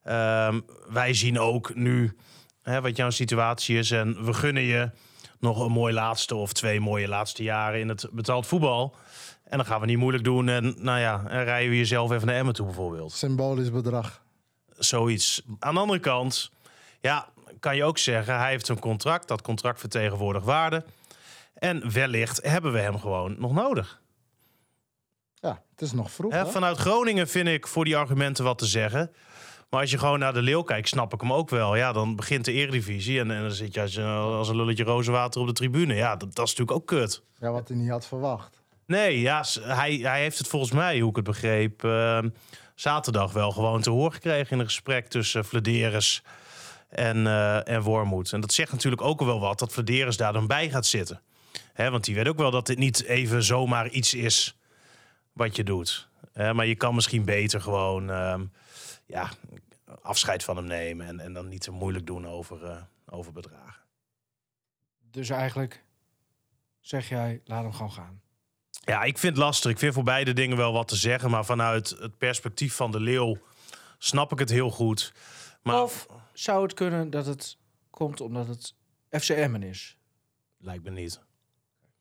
Ehm, wij zien ook nu hè, wat jouw situatie is. En we gunnen je nog een mooi laatste of twee mooie laatste jaren in het betaald voetbal. En dan gaan we niet moeilijk doen. En nou ja, en rijden we jezelf even naar Emmen toe bijvoorbeeld. Symbolisch bedrag. Zoiets. Aan de andere kant, ja, kan je ook zeggen, hij heeft een contract. Dat contract vertegenwoordigt waarde. En wellicht hebben we hem gewoon nog nodig. Ja, het is nog vroeg. Hè, hè? vanuit Groningen vind ik voor die argumenten wat te zeggen. Maar als je gewoon naar de Leeuw kijkt, snap ik hem ook wel. Ja, dan begint de Eredivisie en, en dan zit je als, als een lulletje rozenwater op de tribune. Ja, dat, dat is natuurlijk ook kut. Ja, wat hij niet had verwacht. Nee, ja, hij, hij heeft het volgens mij, hoe ik het begreep, eh, zaterdag wel gewoon te horen gekregen in een gesprek tussen Vladeris en, eh en Wormoed. En dat zegt natuurlijk ook wel wat dat Vladeris daar dan bij gaat zitten. Hè, want die weet ook wel dat dit niet even zomaar iets is wat je doet. Maar je kan misschien beter gewoon ehm, ja, afscheid van hem nemen en, en dan niet te moeilijk doen over, eh, over bedragen. Dus eigenlijk zeg jij, laat hem gewoon gaan. Ja, ik vind het lastig. Ik vind voor beide dingen wel wat te zeggen. Maar vanuit het perspectief van de leeuw snap ik het heel goed. Maar Of zou het kunnen dat het komt omdat het FCM'en is? lijkt me niet.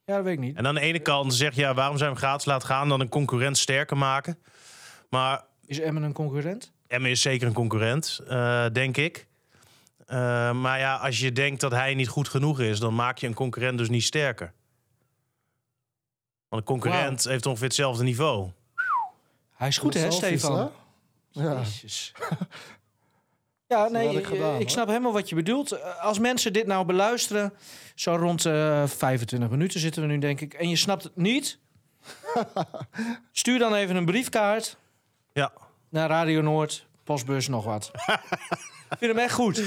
Ja, dat weet ik niet. En aan de ene kant zeg je, ja, waarom zijn we gratis laten gaan? Dan een concurrent sterker maken. Maar Is Emmen een concurrent? Emmen is zeker een concurrent, eh, denk ik. Eh, maar ja, als je denkt dat hij niet goed genoeg is, dan maak je een concurrent dus niet sterker. Want een concurrent heeft ongeveer hetzelfde niveau. Hij is goed, hè, Stefan? hè? Ja. Jezus. Ja, nee, ik ik, gedaan, ik hoor. snap helemaal wat je bedoelt. Eh, Als mensen dit nou beluisteren, zo rond eh 25 minuten zitten we nu, denk ik, en je snapt het niet, stuur dan even een briefkaart Ja, naar Radio Noord, postbus, nog wat. ik vind hem echt goed.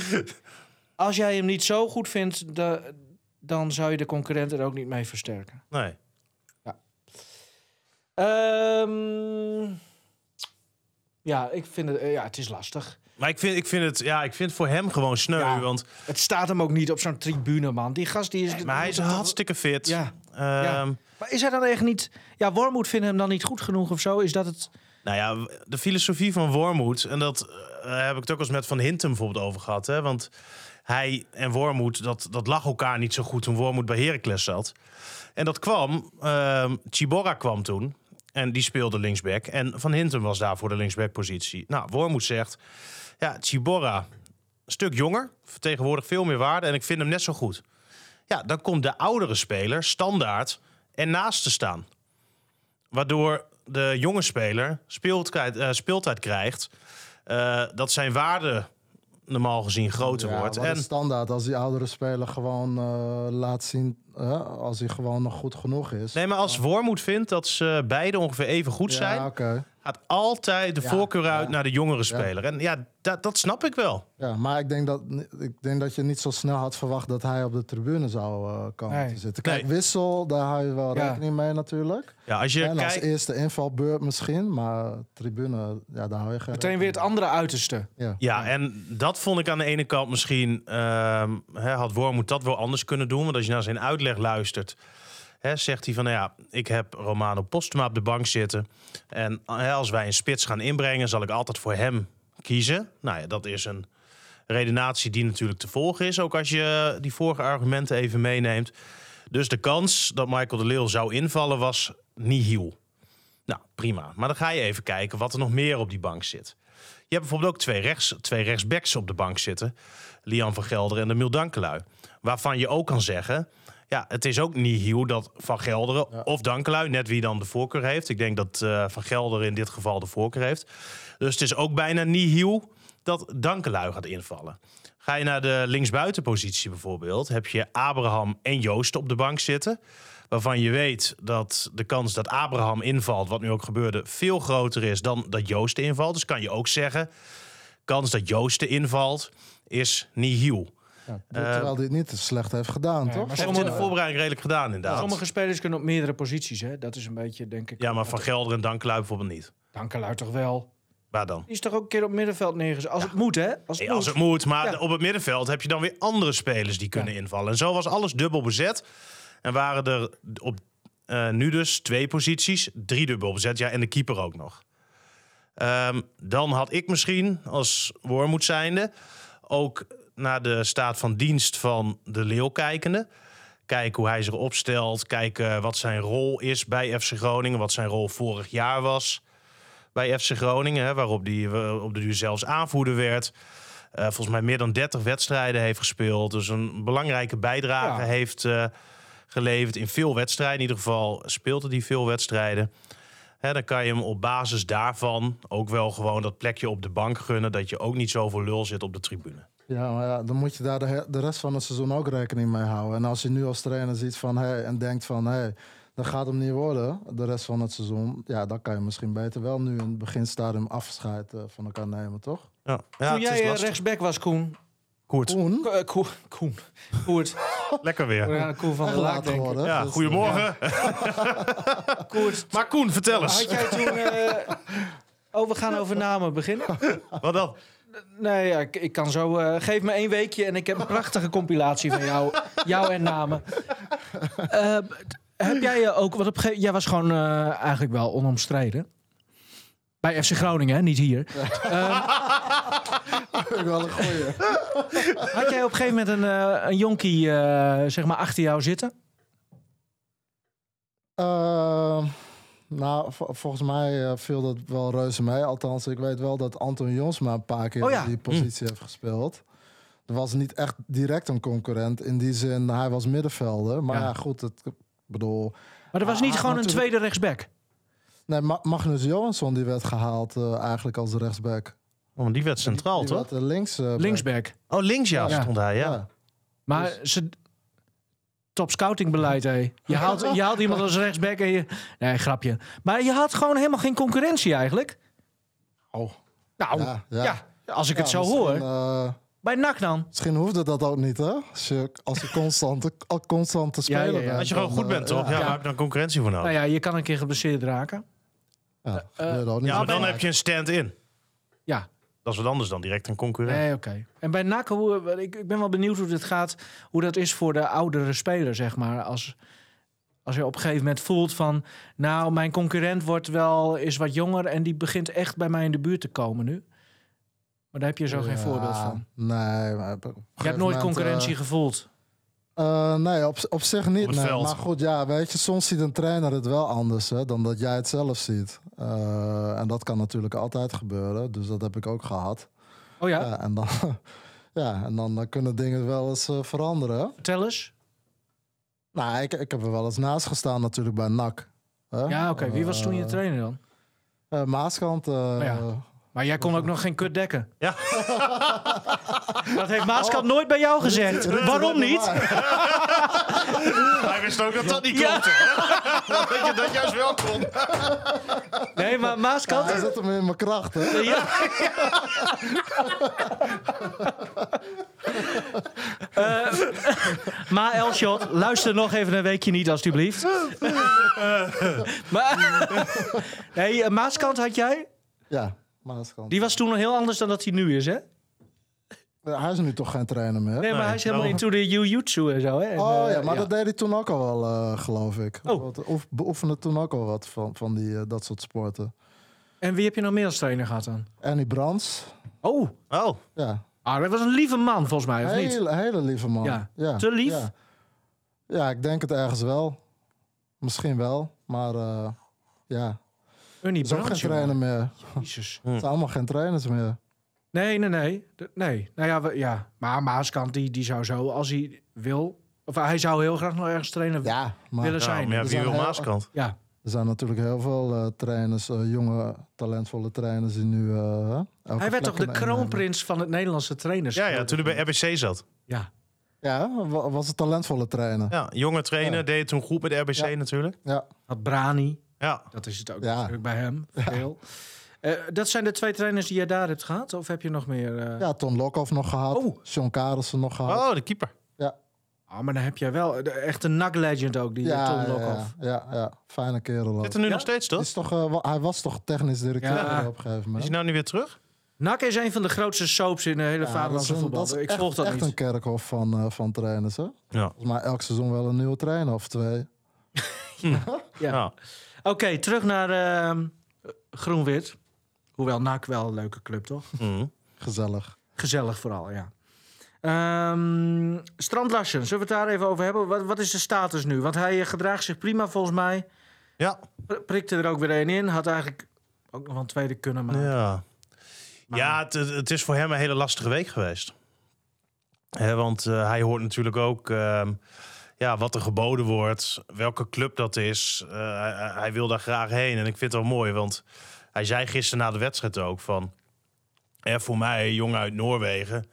Als jij hem niet zo goed vindt, de- dan zou je de concurrent er ook niet mee versterken. nee. Ehm, ja, ik vind het, eh, ja, het is lastig. Maar ik vind, ik, vind het, ja, ik vind voor hem gewoon sneu. Ja. Want Het staat hem ook niet op zo'n tribune, man. Die gast die is. maar hij is hartstikke fit. Ja. Ehm, Ja. Maar is hij dan echt niet. Ja, Wormoed vindt hem dan niet goed genoeg of zo? Is dat het. Nou ja, de filosofie van Wormoed, en dat eh, heb ik het ook eens met Van Hintem bijvoorbeeld over gehad. Hè? Want hij en Wormoed, dat, dat lag elkaar niet zo goed toen Wormoed bij Heracles zat. En dat kwam, ehm Chibora kwam toen en die speelde linksback. En Van Hintem was daar voor de linksbackpositie. Nou, Wormoed zegt, ja, Chibora, een stuk jonger, vertegenwoordigt veel meer waarde en ik vind hem net zo goed. Ja, dan komt de oudere speler standaard ernaast te staan. Waardoor de jonge speler speeltijd, eh, speeltijd krijgt. eh, dat zijn waarde normaal gezien groter Ja, wordt. En standaard als die oudere speler gewoon eh, laat zien, als hij gewoon nog goed genoeg is. nee, maar als Wormoed vindt dat ze beide ongeveer even goed zijn, Ja, oké. Gaat altijd de Ja, voorkeur uit ja. naar de jongere speler. En ja, dat, dat snap ik wel. Ja, maar ik denk, dat, ik denk dat je niet zo snel had verwacht dat hij op de tribune zou eh, komen Nee. te zitten. Kijk, Nee. Wissel, daar hou je wel Ja. rekening mee natuurlijk. Ja, als je en als eerste invalbeurt misschien, maar tribune, ja, daar hou je geen Meteen weer het andere uiterste. Ja. Ja, en dat vond ik aan de ene kant misschien... ehm, hè, had Wormoed dat wel anders kunnen doen. Want als je naar zijn uitleg luistert... Zegt hij van, nou ja, ik heb Romano Postuma op de bank zitten. En hè, als wij een spits gaan inbrengen... zal ik altijd voor hem kiezen. Nou ja, dat is een redenatie die natuurlijk te volgen is. Ook als je die vorige argumenten even meeneemt. Dus de kans dat Michael de Leeuw zou invallen was nihil. Nou, prima. Maar dan ga je even kijken wat er nog meer op die bank zit. Je hebt bijvoorbeeld ook twee, rechts, twee rechtsbacks op de bank zitten. Lian van Gelderen en Emil Dankelui. Waarvan je ook kan zeggen... Ja, het is ook niet heel dat Van Gelderen of Dankelui... net wie dan de voorkeur heeft. Ik denk dat eh, Van Gelderen in dit geval de voorkeur heeft. Dus het is ook bijna niet heel dat Dankelui gaat invallen. Ga je naar de linksbuitenpositie bijvoorbeeld... heb je Abraham en Joost op de bank zitten waarvan je weet dat de kans dat Abraham invalt, wat nu ook gebeurde, veel groter is dan dat Joost invalt. Dus kan je ook zeggen, kans dat Joost invalt is nihil. Ja, terwijl hij het niet slecht heeft gedaan, Nee, toch? maar in de voorbereiding redelijk gedaan inderdaad. Sommige spelers kunnen op meerdere posities. Hè? Dat is een beetje, denk ik. Ja, maar Van Gelder en Dankelui bijvoorbeeld niet. Dankelui toch wel. Waar dan? Die is toch ook een keer op middenveld neergezet. Als het moet, hè? Als het Nee, als moet. het moet, maar Ja. op het middenveld heb je dan weer andere spelers die kunnen invallen. En zo was alles dubbel bezet. En waren er op eh, nu dus twee posities, drie dubbel bezet. Ja, en de keeper ook nog. Ehm, dan had ik misschien als Wormoed zijnde ook naar de staat van dienst van de Leeuw kijkende. Kijken hoe hij zich opstelt. Kijken wat zijn rol is bij FC Groningen. Wat zijn rol vorig jaar was bij FC Groningen. Hè, waarop hij eh, op de duur zelfs aanvoerder werd. Eh, volgens mij meer dan 30 wedstrijden heeft gespeeld. Dus een belangrijke bijdrage Ja. heeft eh, geleverd in veel wedstrijden. In ieder geval speelde hij veel wedstrijden. Hè, dan kan je hem op basis daarvan ook wel gewoon dat plekje op de bank gunnen. Dat je ook niet zoveel lul zit op de tribune. Ja, maar ja, dan moet je daar de, de rest van het seizoen ook rekening mee houden. En als je nu als trainer ziet van, hey, en denkt van... Hey, dat gaat hem niet worden, de rest van het seizoen. Ja, dan kan je misschien beter wel nu in het beginstadium afscheid eh, van elkaar nemen, toch? Ja, ja Toen het is jij lastig. rechtsback was, Koen. Koert, Koen, Ko- eh, Koen. Koert. lekker weer. Ja, Koen van der Laak, denk ik. Ja, Dus, goedemorgen. Koert. Maar Koen, vertel eens. Had jij toen... eh, Oh, we gaan over namen beginnen. Wat dan? Nee, ja, ik, ik kan zo... eh, geef me één weekje en ik heb een prachtige compilatie van jou, jou en namen. Eh, heb jij je ook... Wat op, een gege- jij was gewoon eh, eigenlijk wel onomstreden. Bij FC Groningen, hè? niet hier. ik wel een goeie. Had jij op een gegeven moment een, eh, een jonkie eh, zeg maar achter jou zitten? Nou, vol- volgens mij eh, viel dat wel reuze mee. Althans, ik weet wel dat Anton Jonsma een paar keer Oh ja. die positie heeft gespeeld. Er was niet echt direct een concurrent. In die zin, hij was middenvelder. Maar Ja. ja, goed, het, ik bedoel... Maar er was niet ah, gewoon een tweede rechtsback. Nee, Ma- Magnus Johansson die werd gehaald eh, eigenlijk als rechtsback. Oh, maar die werd centraal, die toch? werd, eh, links. eh, back. Linksback. Oh, links ja, Ja. stond hij, ja. Ja. Maar ze... Top scoutingbeleid, hé. Je haalt, je haalt iemand als rechtsback en je... Nee, grapje. Maar je had gewoon helemaal geen concurrentie eigenlijk. Oh. Nou, Ja, ja, ja. als ik Ja, het zo hoor. eh, Bij NAC dan. misschien hoefde dat ook niet, hè? Als je, als je constant, al constant te Ja, ja, bent. Als je gewoon dan, goed eh, bent, toch? Ja, Ja, waar heb je dan concurrentie voor nodig? Nou ja, je kan een keer geblesseerd raken. ja, niet. Ja, maar dan heb je een stand-in. Ja, Dat is wat anders dan direct een concurrent. nee, oké. En bij NAC, hoe, ik, ik ben wel benieuwd hoe dit gaat. Hoe dat is voor de oudere speler, zeg maar. Als, als je op een gegeven moment voelt van... Nou, mijn concurrent wordt wel is wat jonger... en die begint echt bij mij in de buurt te komen nu. Maar daar heb je zo geen voorbeeld van. Nee, maar Je hebt nooit concurrentie eh, gevoeld. Eh, nee, op, op zich niet. het nee. veld. Maar goed, ja, weet je, soms ziet een trainer het wel anders hè, dan dat jij het zelf ziet. Eh, en dat kan natuurlijk altijd gebeuren. Dus dat heb ik ook gehad. Oh ja, Ja, en dan, ja, en dan eh, kunnen dingen wel eens eh, veranderen. vertel eens. Nou, ik, ik heb er wel eens naast gestaan natuurlijk bij NAC. hè. Ja, oké. Wie was toen je Eh, trainer dan? eh, Maaskant. eh, ja. Eh, Maar jij kon ook nog geen kut dekken. Ja. Dat heeft Maaskant nooit bij jou gezegd. Waarom niet? Hij wist ook dat dat niet Ja. klopte. dat je dat juist wel kon. Nee, maar Maaskant... Hij zit hem in mijn kracht, hè? Ja. Eh, maar Elshot, luister nog even een weekje niet, alstublieft. maar, nee, eh, Maaskant had jij? Ja, Maaskant. Die was toen nog heel anders dan dat hij nu is, hè? Hij is nu toch geen trainer meer? Nee, maar hij is helemaal nou. into de jiu-jitsu en zo, hè? En, Oh eh, ja, maar dat deed hij toen ook al wel, eh, geloof ik. Oh. Wat- Of beoefende toen ook al wat van, van die, eh, dat soort sporten. En wie heb je nog meer als trainer gehad dan? Annie Brands. Oh, Oh, Ja, ah, dat was een lieve man, volgens mij, of niet? hele, hele lieve man. Ja. Te lief? Ja. ja, ik denk het ergens wel. Misschien wel, maar eh, ja. Ernie ook geen trainer meer. Jezus. Het zijn allemaal geen trainers meer. Nee, nee, nee. De- nee. Nou ja, we- ja. maar Maaskant die, die zou zo, als hij wil... Of hij zou heel graag nog ergens trainer Ja, maar willen ja, zijn. maar ja, wie zijn wil heel- Maaskant? Ja. er zijn natuurlijk heel veel eh, trainers, eh, jonge, talentvolle trainers die nu. eh, elke Hij werd toch de in- kroonprins van het Nederlandse trainers? Ja, ja, toen hij bij RBC zat. Ja. Ja, wa- was een talentvolle trainer. Ja, jonge trainer, Ja. deed toen goed met RBC Ja. natuurlijk. Ja, Had Brani, Ja. dat is het ook Ja. natuurlijk bij hem. Veel. Eh, dat zijn de twee trainers die je daar hebt gehad? Of heb je nog meer? eh? ja Ton Lokhoff nog gehad. Oh. Sean Karelsen nog gehad. Oh, de keeper. Ja, Ah, maar dan heb jij wel de, echt een NAC-legend ook, die ja, Tom ja, Lokhoff. ja, ja, ja. fijne kerel. ook. Zit er nu Ja? nog steeds, toch? Is toch, eh, hij was toch technisch directeur Ja. op een gegeven Is moment. hij nou niet weer terug? NAC is een van de grootste soaps in de hele Ja, is, vaderlandse voetbal. dat is Ik echt, volg dat echt niet. een kerkhof van, eh, van trainers. Hè? Ja. Volgens mij elk seizoen wel een nieuwe trainer of twee. Ja. Oké, terug naar ehm, Groen-Wit. Hoewel NAC wel een leuke club, toch? Mhm. Gezellig. Gezellig vooral, ja. Strand Larsen, zullen we het daar even over hebben? Wat, wat is de status nu? Want hij eh, gedraagt zich prima volgens mij. Ja. Pr- Prikte er ook weer één in. Had eigenlijk ook nog wel een tweede kunnen maken. Ja, Maar- ja het, het is voor hem een hele lastige week geweest. Want eh, hij hoort natuurlijk ook ehm, ja, wat er geboden wordt, welke club dat is. Eh, hij, hij wil daar graag heen. En ik vind het wel mooi, want hij zei gisteren na de wedstrijd ook van... Hè, voor mij, jongen uit Noorwegen,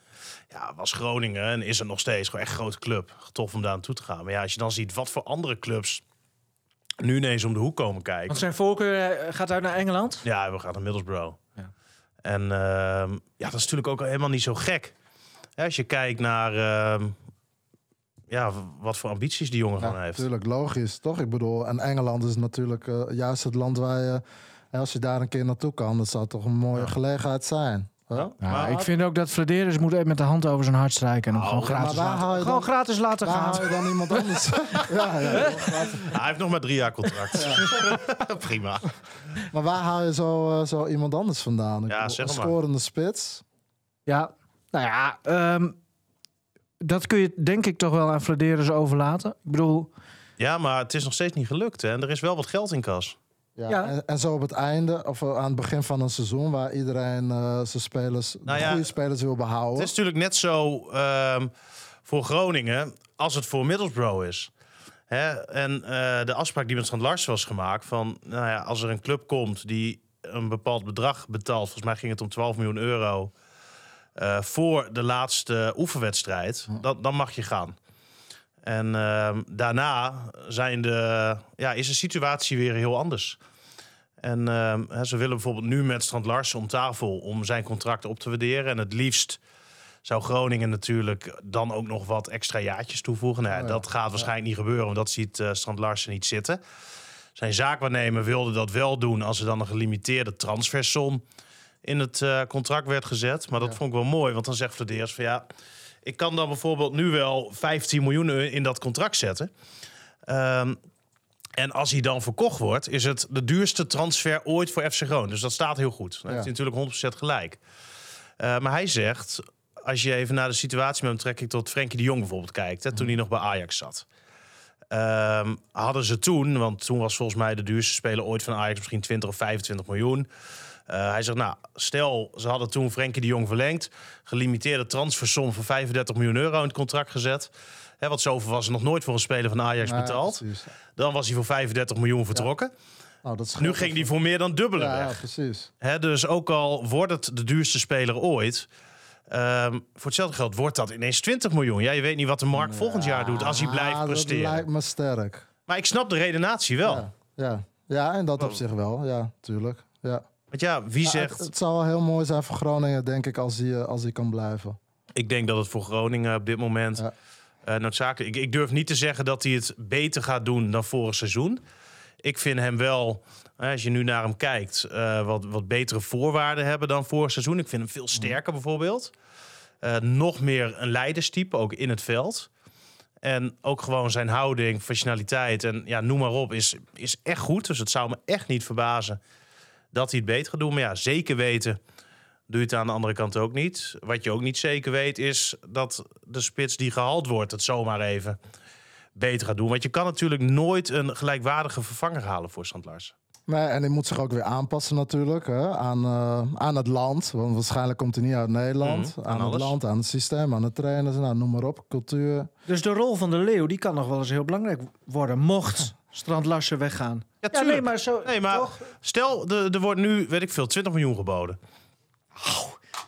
ja, was Groningen en is het nog steeds gewoon echt een grote club. Tof om daar naartoe te gaan. Maar ja, als je dan ziet wat voor andere clubs nu ineens om de hoek komen kijken. Want zijn voorkeur eh, gaat uit naar Engeland. Ja, we gaan naar Middlesbrough. Ja. En ehm, ja, dat is natuurlijk ook helemaal niet zo gek. Als je kijkt naar ehm, ja, wat voor ambities die jongen Ja, gewoon heeft. natuurlijk, logisch, toch? Ik bedoel, en Engeland is natuurlijk eh, juist het land waar je... als je daar een keer naartoe kan, dat zou toch een mooie Ja. gelegenheid zijn. Ja. Maar- ik vind ook dat Flederis moet even met de hand over zijn hart strijken. En hem Nou, gewoon gratis, laten, je gewoon dan- gratis laten Waar gaan. je dan iemand anders? ja, ja, Hij heeft nog maar drie jaar contract. Prima. Maar waar haal je zo, eh, zo iemand anders vandaan? Ik Ja, bedoel, zeg een scorende spits. Ja, nou ja, ehm, dat kun je denk ik toch wel aan Flederis overlaten. Ik bedoel, Ja, maar het is nog steeds niet gelukt. Hè? En er is wel wat geld in kas. Ja, Ja. En, en zo op het einde, of eh, aan het begin van een seizoen, waar iedereen eh, zijn spelers, Nou de ja, goede spelers wil behouden. Het is natuurlijk net zo ehm, voor Groningen als het voor Middlesbrough is. Hè? En eh, de afspraak die met Strand Larsen was gemaakt... van nou ja, als er een club komt die een bepaald bedrag betaalt... volgens mij ging het om 12 miljoen euro... eh, voor de laatste oefenwedstrijd, dan, dan mag je gaan. En ehm, daarna zijn de, ja, is de situatie weer heel anders. En ehm, ze willen bijvoorbeeld nu met Strand Larsen om tafel... om zijn contract op te waarderen. En het liefst zou Groningen natuurlijk dan ook nog wat extra jaartjes toevoegen. Nou, ja, Oh ja. Dat gaat waarschijnlijk niet gebeuren, want dat ziet eh Strand Larsen niet zitten. Zijn zaakwaarnemer wilde dat wel doen als er dan een gelimiteerde transfersom in het eh, contract werd gezet. Maar dat Ja. vond ik wel mooi, want dan zegt Vladeers van ja, ik kan dan bijvoorbeeld nu wel 15 miljoen in dat contract zetten. Ehm, en als hij dan verkocht wordt, is het de duurste transfer ooit voor FC Groningen. Dus dat staat heel goed. Ja. heeft hij natuurlijk 100% gelijk. Eh, maar hij zegt, als je even naar de situatie met betrekking tot Frenkie de Jong bijvoorbeeld kijkt, hè, toen hij nog bij Ajax zat. Ehm, hadden ze toen, want toen was volgens mij de duurste speler ooit van Ajax misschien 20 of 25 miljoen. Eh, hij zegt, nou, stel, ze hadden toen Frenkie de Jong verlengd. Gelimiteerde transfersom van 35 miljoen euro in het contract gezet. Hè, want zoveel was er nog nooit voor een speler van Ajax Nee, betaald. precies. Dan was hij voor 35 miljoen vertrokken. Nou, dat Nu ging die voor meer dan dubbele ja, ja, weg. precies. Hè, dus ook al wordt het de duurste speler ooit... ehm, voor hetzelfde geld wordt dat ineens 20 miljoen. Ja, je weet niet wat de markt volgend jaar doet als hij blijft Dat presteren. lijkt me sterk. Maar ik snap de redenatie wel. Ja, ja. ja, en dat op zich wel. Ja, tuurlijk. Ja. Want ja, wie zegt... het, het zou wel heel mooi zijn voor Groningen, denk ik, als hij, eh, als hij kan blijven. Ik denk dat het voor Groningen op dit moment eh, noodzakelijk... Ik, ik durf niet te zeggen dat hij het beter gaat doen dan vorig seizoen. Ik vind hem wel, eh, als je nu naar hem kijkt... wat, wat betere voorwaarden hebben dan vorig seizoen. Ik vind hem veel sterker bijvoorbeeld. Nog meer een leiderstype, ook in het veld. En ook gewoon zijn houding, functionaliteit en ja, noem maar op, is, is echt goed. Dus het zou me echt niet verbazen dat hij het beter gaat doen. Maar ja, zeker weten doe je het aan de andere kant ook niet. Wat je ook niet zeker weet is dat de spits die gehaald wordt het zomaar even beter gaat doen. Want je kan natuurlijk nooit een gelijkwaardige vervanger halen voor Sant Lars. Nee, en hij moet zich ook weer aanpassen natuurlijk hè, aan, eh, aan het land. Want waarschijnlijk komt hij niet uit Nederland. Mhm, aan aan het land, aan het systeem, aan de trainers. Nou, noem maar op, cultuur. Dus de rol van de leeuw die kan nog wel eens heel belangrijk worden. Mocht Strand Larsen weggaan. Ja, Ja, nee, maar zo. Nee, maar toch? stel, de- er wordt nu, weet ik veel, 20 miljoen geboden.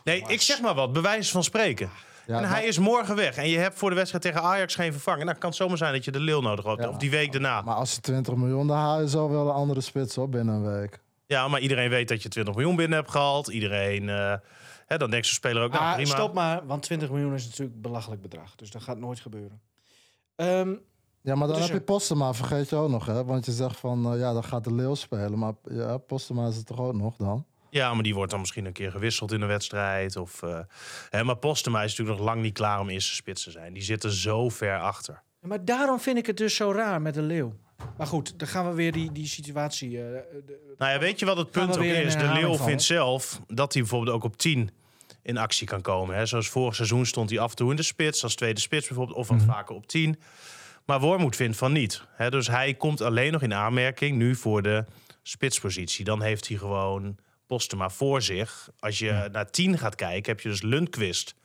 Nee, ik zeg maar wat, bewijs van spreken. Ja, en maar- hij is morgen weg. En je hebt voor de wedstrijd tegen Ajax geen vervanger. Nou, kan het zomaar zijn dat je de Leeuw nodig hebt. Ja. Of die week daarna. Maar als je 20 miljoen, dan haal je zo wel een andere spits op binnen een week. Ja, maar iedereen weet dat je 20 miljoen binnen hebt gehaald. Iedereen, eh, hè, dan denkt zo'n speler ook, nou Ah, prima. stop maar, want 20 miljoen is natuurlijk een belachelijk bedrag. Dus dat gaat nooit gebeuren. Ehm, Ja, maar dan Dus heb je Postema, vergeet je ook nog, hè? Want je zegt van, eh, ja, dan gaat de Leeuw spelen. Maar ja, Postema is het toch ook nog dan? Ja, maar die wordt dan misschien een keer gewisseld in een wedstrijd. Of, eh, hè, maar Postema is natuurlijk nog lang niet klaar om eerste spits te zijn. Die zitten zo ver achter. ja, maar daarom vind ik het dus zo raar met de leeuw. Maar goed, dan gaan we weer die, die situatie. eh, de- Nou ja, weet je wat het punt we ook is? De Leeuw vindt zelf dat hij bijvoorbeeld ook op 10 in actie kan komen. Hè? Zoals vorig seizoen stond hij af en toe in de spits, als tweede spits bijvoorbeeld, of wat vaker op 10. Maar Wormoed vindt van niet. Hè? Dus hij komt alleen nog in aanmerking nu voor de spitspositie. Dan heeft hij gewoon Postema voor zich. Als je naar 10 gaat kijken, heb je dus Lundqvist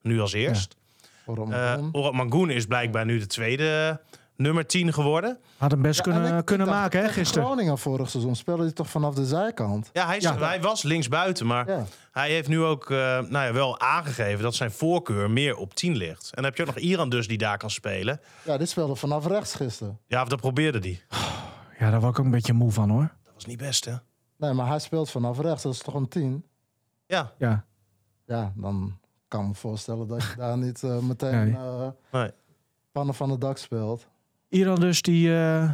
nu als eerst. Waarom? Eh Mangoen is blijkbaar nu de tweede nummer 10 geworden. Had hem best Ja, kunnen, ik kunnen maken, hè, gisteren. Groningen vorig seizoen speelde hij toch vanaf de zijkant? Ja, hij, is, Ja. hij was linksbuiten, maar Ja. hij heeft nu ook eh, nou ja, wel aangegeven dat zijn voorkeur meer op 10 ligt. En dan heb je ook nog Iran dus die daar kan spelen. Ja, die speelde vanaf rechts gisteren. Ja, of dat probeerde hij. Ja, daar was ik ook een beetje moe van, hoor. Dat was niet best, hè? Nee, maar hij speelt vanaf rechts. Dat is toch een 10? Ja, Ja. Ja, dan kan ik me voorstellen dat je daar niet eh, meteen Nee. eh, nee. pannen van het dak speelt. Iran dus die... eh,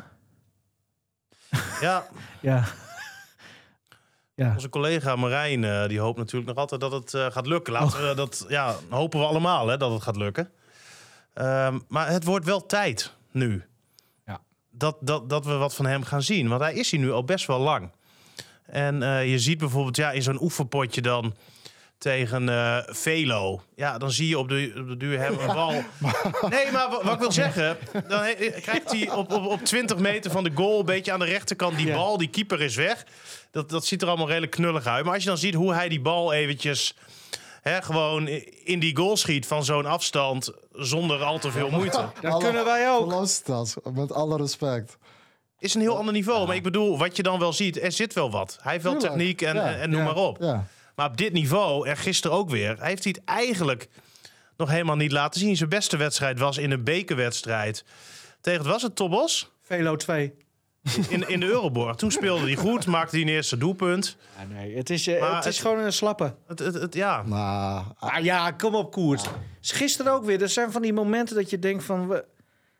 ja ja. ja. onze collega Marijn eh, die hoopt natuurlijk nog altijd dat het eh, gaat lukken. Laten we dat, ja, hopen we allemaal hè, dat het gaat lukken. Ehm, maar het wordt wel tijd nu. Ja. Dat, dat, dat we wat van hem gaan zien. Want hij is hier nu al best wel lang. En je ziet bijvoorbeeld ja, in zo'n oefenpotje dan tegen eh, Velo. Ja, dan zie je op de, op de duur hem een bal. Nee, maar wa- wat ik wil zeggen, dan he- krijgt hij op, op, op 20 meter van de goal, een beetje aan de rechterkant, die bal, die keeper is weg. Dat, dat ziet er allemaal redelijk knullig uit. Maar als je dan ziet hoe hij die bal eventjes hè, gewoon in die goal schiet van zo'n afstand zonder al te veel moeite. Dat kunnen wij ook. Velocitas, met alle respect. Is een heel ander niveau. Maar ik bedoel, wat je dan wel ziet, er zit wel wat. Hij heeft wel techniek en, ja. en, en noem Ja. maar op. Ja. Maar op dit niveau, en gisteren ook weer, heeft hij het eigenlijk nog helemaal niet laten zien. Zijn beste wedstrijd was in een bekerwedstrijd. Tegen, wat was het, Tobos? Velo 2. In, in de Euroborg. Toen speelde hij goed, maakte hij een eerste doelpunt. Ja, nee, het is, eh, Maar het is het- gewoon een slappe. Het, het, het- ja. Nou, Ah ja, kom op koers. Is Gisteren ook weer. Er zijn van die momenten dat je denkt van... we-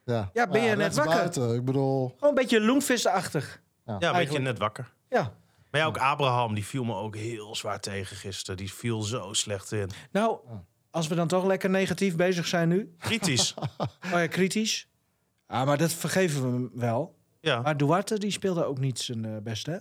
ja. Ja, ben je net rechts wakker? buiten. Ik bedoel, Gewoon een beetje loenvisachtig. ja, een beetje eigenlijk. net wakker. Ja. Maar ja, ook Abraham, die viel me ook heel zwaar tegen gisteren. Die viel zo slecht in. Nou, als we dan toch lekker negatief bezig zijn nu. Kritisch. Oh ja, kritisch. Ah, maar dat vergeven we hem wel. Ja. Maar Duarte, die speelde ook niet zijn eh, beste, hè?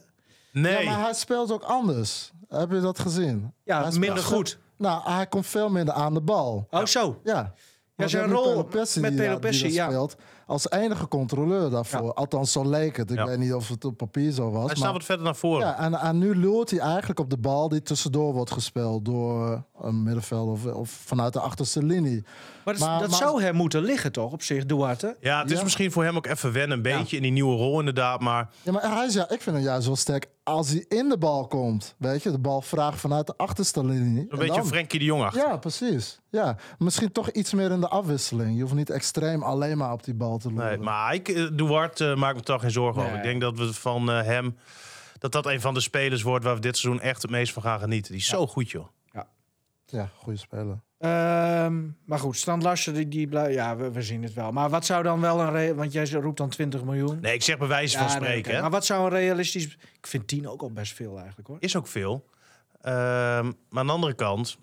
Nee. Ja, maar hij speelt ook anders. Heb je dat gezien? Ja, Hij speelt minder goed. Nou, hij komt veel minder aan de bal. Oh, zo. Ja. Want zijn rol met ja, Pelopessi, die dat ja. speelt. Als enige controleur daarvoor. Ja. Althans, zo leek het. Ik Ja. weet niet of het op papier zo was. Hij staat wat verder naar voren. ja, en, en nu lult hij eigenlijk op de bal die tussendoor wordt gespeeld door een middenveld of, of vanuit de achterste linie. Maar dat, Maar- dat maar- zou hem moeten liggen, toch, op zich, Duarte? Ja, het is Ja. misschien voor hem ook even wennen, een beetje in die nieuwe rol inderdaad. Maar Ja, maar hij is, ja, ik vind hem juist wel sterk als hij in de bal komt. Weet je, de bal vraagt vanuit de achterste linie. een En beetje dan- Frenkie de Jong achter. Ja, precies. Ja, misschien toch iets meer in de afwisseling. Je hoeft niet extreem alleen maar op die bal te loeren. Nee, maar hij, eh, Duarte eh, maakt me toch geen zorgen over. Ik denk dat we van eh, hem... dat dat een van de spelers wordt waar we dit seizoen echt het meest van gaan genieten. Die is zo goed, joh. Ja, goede speler. Ehm, maar goed, Stan Larsen, die, die blij- ja, we, we zien het wel. Maar wat zou dan wel een... re- Want jij roept dan 20 miljoen. Nee, ik zeg bij wijze Ja, van nee, spreken. Maar wat zou een realistisch... Ik vind 10 ook al best veel eigenlijk, hoor. Is ook veel. Ehm, maar aan de andere kant...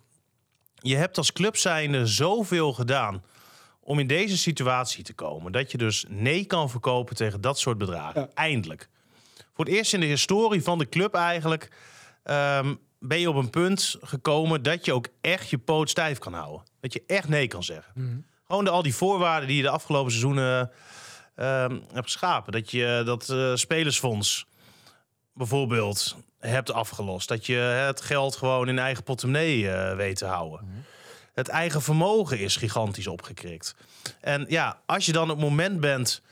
je hebt als club zijnde zoveel gedaan... om in deze situatie te komen... dat je dus nee kan verkopen tegen dat soort bedragen. Ja. Eindelijk. Voor het eerst in de historie van de club eigenlijk... ehm, ben je op een punt gekomen dat je ook echt je poot stijf kan houden. Dat je echt nee kan zeggen. Gewoon de, al die voorwaarden die je de afgelopen seizoenen ehm, hebt geschapen. Dat je dat eh, spelersfonds bijvoorbeeld hebt afgelost. Dat je het geld gewoon in eigen portemonnee eh, weet te houden. Het eigen vermogen is gigantisch opgekrikt. En ja, als je dan op het moment bent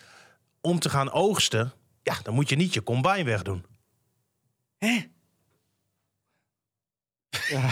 om te gaan oogsten... ja, dan moet je niet je combine wegdoen.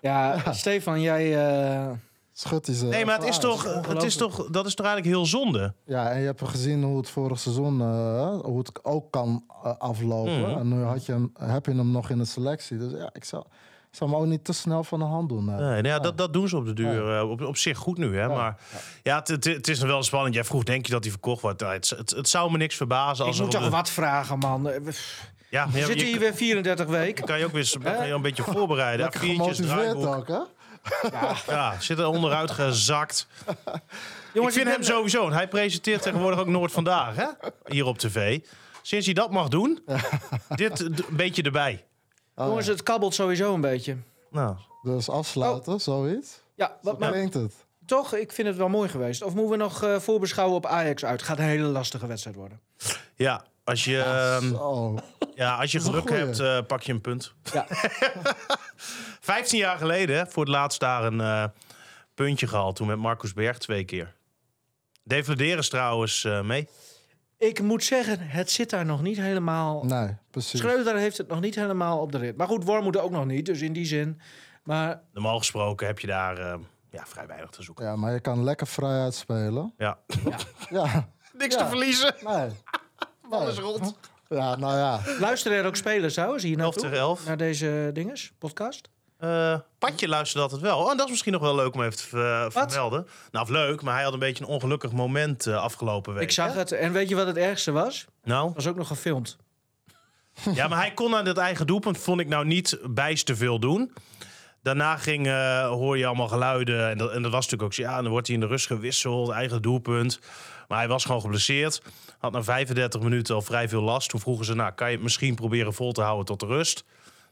Ja, Stefan, jij... eh, Schut hij ze. Nee, maar het is toch, het is toch, dat is toch eigenlijk heel zonde. Ja, en je hebt gezien hoe het vorig seizoen eh, hoe het ook kan eh, aflopen. Mhm. En nu had je hem, heb je hem nog in de selectie. Dus ja, ik zou, ik zou hem ook niet te snel van de hand doen. eh. Nee, nou ja, dat, dat doen ze op de duur eh, op, op zich goed nu. Hè? Maar ja, het, het, is nog wel spannend. Jij vroeg, denk je dat hij verkocht wordt? Het, het, het zou me niks verbazen als ik moet toch de- wat vragen, man. We Ja, maar we je, zitten je- hier weer 34 weken. kan je ook weer kan je een beetje voorbereiden. Lekker Viertjes, ook, hè? Ja, zit er onderuit gezakt. Jongens, ik vind hem sowieso. Hij presenteert tegenwoordig ook Noord vandaag, hè? Hier op tv. Sinds hij dat mag doen, dit een beetje erbij. Jongens, het kabbelt sowieso een beetje. Nou, Dus afsluiten, Oh. zoiets. Ja, wat, Klinkt het. toch, ik vind het wel mooi geweest. Of moeten we nog eh, voorbeschouwen op Ajax uit? Gaat een hele lastige wedstrijd worden. ja, als je, ehm, Oh, ja, als je geluk goeie. hebt, eh, pak je een punt. Ja. 15 jaar geleden, voor het laatst daar een eh, puntje gehaald. Toen met Marcus Berg twee keer. Devalideren is trouwens eh, mee. Ik moet zeggen, het zit daar nog niet helemaal... nee, precies. Schreuder heeft het nog niet helemaal op de rit. Maar goed, Worm moet ook nog niet, dus in die zin. Maar Normaal gesproken heb je daar eh, ja, vrij weinig te zoeken. Ja, maar je kan lekker vrij uitspelen. Ja. Ja, Niks Ja. te verliezen. nee. Alles rond. Ja, nou ja. luisteren er ook spelers trouwens hier 11 naartoe? tegen 11. Naar deze dinges, podcast? Eh, Patje luisterde altijd wel. Oh, en dat is misschien nog wel leuk om even te ver- vermelden. Nou, of leuk, maar hij had een beetje een ongelukkig moment eh, afgelopen week. Ik zag hè? het. En weet je wat het ergste was? Nou, was ook nog gefilmd. ja, maar hij kon aan dat eigen doelpunt, vond ik nou niet bijst te veel doen. Daarna ging, eh, hoor je allemaal geluiden. En dat, en dat was natuurlijk ook zo. Ja, dan wordt hij in de rust gewisseld, eigen doelpunt. Maar hij was gewoon geblesseerd. Had na 35 minuten al vrij veel last. Toen vroegen ze, nou, kan je het misschien proberen vol te houden tot de rust?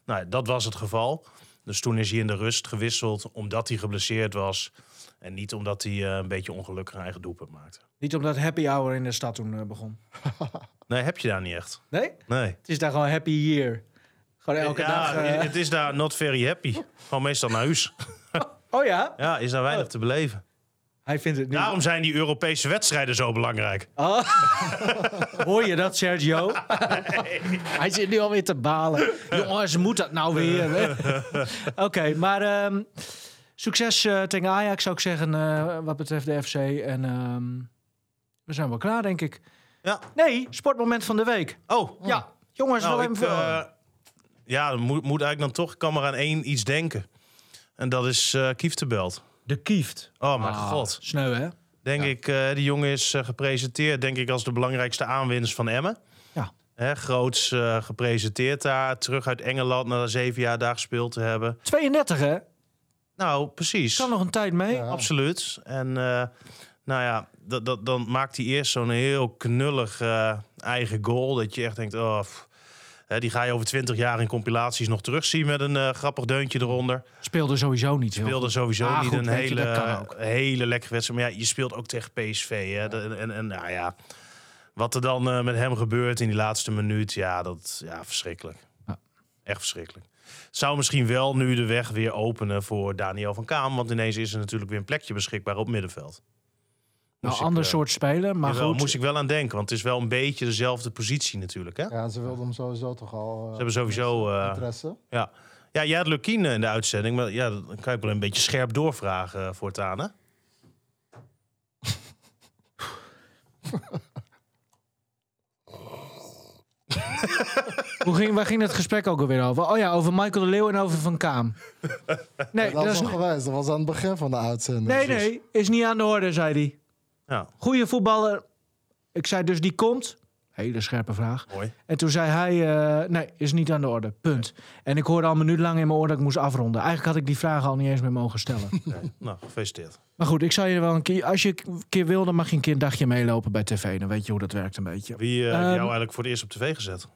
Nou, dat was het geval. Dus toen is hij in de rust gewisseld omdat hij geblesseerd was. En niet omdat hij eh, een beetje ongelukkig een eigen doelpunt maakte. Niet omdat happy hour in de stad toen eh, begon. Nee, heb je daar niet echt. Nee? Nee. Het is daar gewoon happy year. Gewoon elke ja, dag. eh, het is daar not very happy. Gewoon meestal naar huis. Oh ja? Ja, is daar weinig te beleven. Hij vindt het. Daarom zijn die Europese wedstrijden zo belangrijk. Oh. Hoor je dat, Sergio? Hij zit nu alweer te balen. Jongens, moet dat nou weer? Oké, maar ehm, succes eh, tegen Ajax zou ik zeggen eh, wat betreft de FC. En ehm, we zijn wel klaar, denk ik. Ja. Nee, sportmoment van de week. Oh, Ja, jongens, nou, wel ik, even... eh, ja, dan moet, moet eigenlijk dan toch, ik kan maar aan één iets denken. En dat is eh Kieftebelt. De kieft. Oh mijn Ah, god. Sneu, hè? Denk ik, eh, die jongen is eh, gepresenteerd, denk ik, als de belangrijkste aanwinst van Emmen. Ja. Hè, groots eh, gepresenteerd daar, terug uit Engeland na zeven jaar daar gespeeld te hebben. 32, hè? Nou, precies. Kan nog een tijd mee. Ja. Absoluut. En eh, nou ja, dat, dat, dan maakt hij eerst zo'n heel knullig eh, eigen goal. Dat je echt denkt, oh, pff. Hè, die ga je over twintig jaar in compilaties nog terugzien met een eh, grappig deuntje eronder. Speelde sowieso niet heel Speelde sowieso Ah, niet goed, een je, hele, hele lekkere wedstrijd. Maar ja, je speelt ook tegen PSV. Hè? De- en, en nou ja, wat er dan eh, met hem gebeurt in die laatste minuut, ja, dat ja, verschrikkelijk. Ja. Echt verschrikkelijk. Zou misschien wel nu de weg weer openen voor Daniel van Kaam. Want ineens is er natuurlijk weer een plekje beschikbaar op middenveld. Nou, ik, ander eh, soort speler, maar jawel, goed. moest ik wel aan denken. Want het is wel een beetje dezelfde positie natuurlijk. Hè? Ja, ze wilden hem sowieso toch al... eh, Ze hebben sowieso... eh, interesse. ja. ja, jij had Lukien in de uitzending. Maar ja, dan kan ik wel een beetje scherp doorvragen voortaan. Hè? Hoe ging, waar ging het gesprek ook alweer over? Oh ja, over Michael de Leeuw en over Van Kaam. Nee, Dat dat was is, nog geweest. Dat was aan het begin van de uitzending. nee, nee, is niet aan de orde, zei hij. Ja, Goeie voetballer. Ik zei dus die komt. Hele scherpe vraag. mooi. En toen zei hij, eh, nee, is niet aan de orde. Punt. En ik hoorde al een minuut lang in mijn oor dat ik moest afronden. Eigenlijk had ik die vraag al niet eens meer mogen stellen. Nee. Nou, gefeliciteerd. maar goed, ik zou je wel een keer... Als je een keer wil, dan mag je een keer een dagje meelopen bij tv. Dan weet je hoe dat werkt een beetje. Wie eh, Ehm, jou eigenlijk voor het eerst op tv gezet?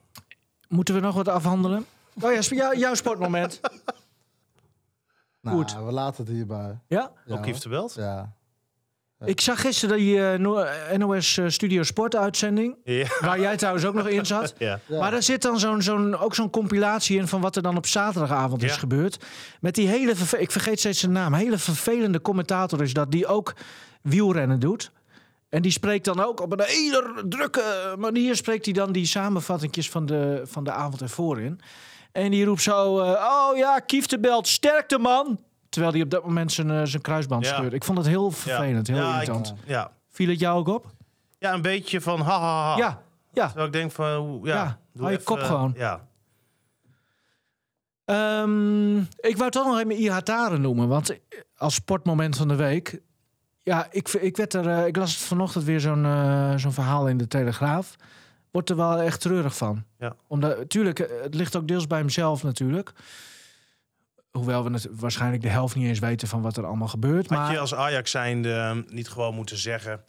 Moeten we nog wat afhandelen? Oh ja, jou- jouw sportmoment. Nou, Goed. we laten het hierbij. Ja? Ja, Ook Kief de Belt? Ja. Ik zag gisteren die eh, No- NOS eh, Studio Sport uitzending. Ja. Waar jij trouwens ook nog in zat. ja. Maar er zit dan zo'n, zo'n, ook zo'n compilatie in van wat er dan op zaterdagavond is gebeurd. Met die hele, ik vergeet steeds zijn naam, hele vervelende commentator is dat, die ook wielrennen doet. En die spreekt dan ook op een hele drukke manier, spreekt hij dan die samenvattingjes van de, van de avond ervoor in. En die roept zo, eh, oh ja, Kieftebelt, sterkte man. Terwijl hij op dat moment zijn, eh, zijn kruisband Ja. scheurt. Ik vond het heel vervelend, heel ik- irritant. ja. Viel het jou ook op? ja, een beetje van ha ha ha. Ja, ja. Terwijl ik denk van, ja, Ja, doe je even, kop gewoon. Ja, Ehm, ik wou toch nog even Ihataren noemen, want als sportmoment van de week. Ja, ik, ik, werd er, eh, ik las vanochtend weer zo'n eh, zo'n verhaal in de Telegraaf. Word er wel echt treurig van. Ja. Omdat, tuurlijk, het ligt ook deels bij hemzelf natuurlijk. Hoewel we het waarschijnlijk de helft niet eens weten van wat er allemaal gebeurt. Had Maar je als Ajax zijnde ehm, niet gewoon moeten zeggen...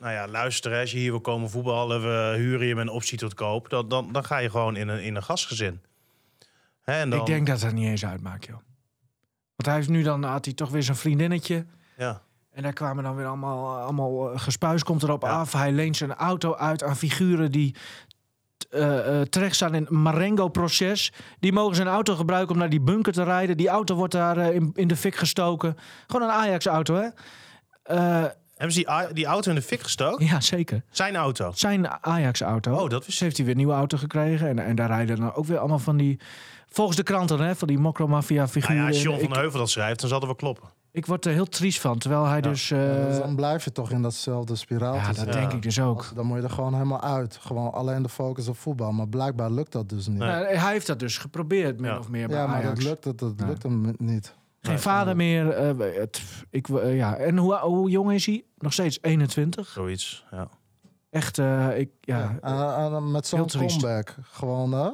Nou ja, luister, als je hier wil komen voetballen... we huren je met een optie tot koop... dan, dan, dan ga je gewoon in een, in een gastgezin. Hè, en dan, ik denk dat dat niet eens uitmaakt, joh. Want hij heeft nu dan, had hij toch weer zijn vriendinnetje. Ja, En daar kwamen dan weer allemaal, allemaal eh, gespuis komt erop Ja. af. Hij leent zijn auto uit aan figuren die eh, eh, terecht staan in het Marengo-proces. Die mogen zijn auto gebruiken om naar die bunker te rijden. Die auto wordt daar eh, in, in de fik gestoken. Gewoon een Ajax-auto, hè? Eh, Hebben ze die, auto in de fik gestoken? ja, zeker. Zijn auto? Zijn Ajax-auto. Oh, dat is... heeft hij weer een nieuwe auto gekregen. En, en daar rijden dan ook weer allemaal van die... Volgens de kranten, hè? Van die Mokromafia-figuren. Nou ja, als John van Heuvel dat schrijft, dan zal het wel kloppen. Ik word er heel triest van. Terwijl hij dus... eh, Dus dan blijf je toch in datzelfde spiraal ja, te dat zitten. denk ik dus ook. Als- Dan moet je er gewoon helemaal uit. Gewoon alleen de focus op voetbal. Maar blijkbaar lukt dat dus niet. Nee. Nou, hij heeft dat dus geprobeerd, min Ja. of meer bij Ja, maar Ajax. dat lukt, het, dat Nee. lukt hem niet. Geen vader meer. eh, het, ik, eh, ja. En hoe, hoe jong is hij? Nog steeds 21. Zoiets, ja. Echt, eh, ik, ja. Ja. En, en- en met zo'n Heel triest. comeback. Gewoon, hè?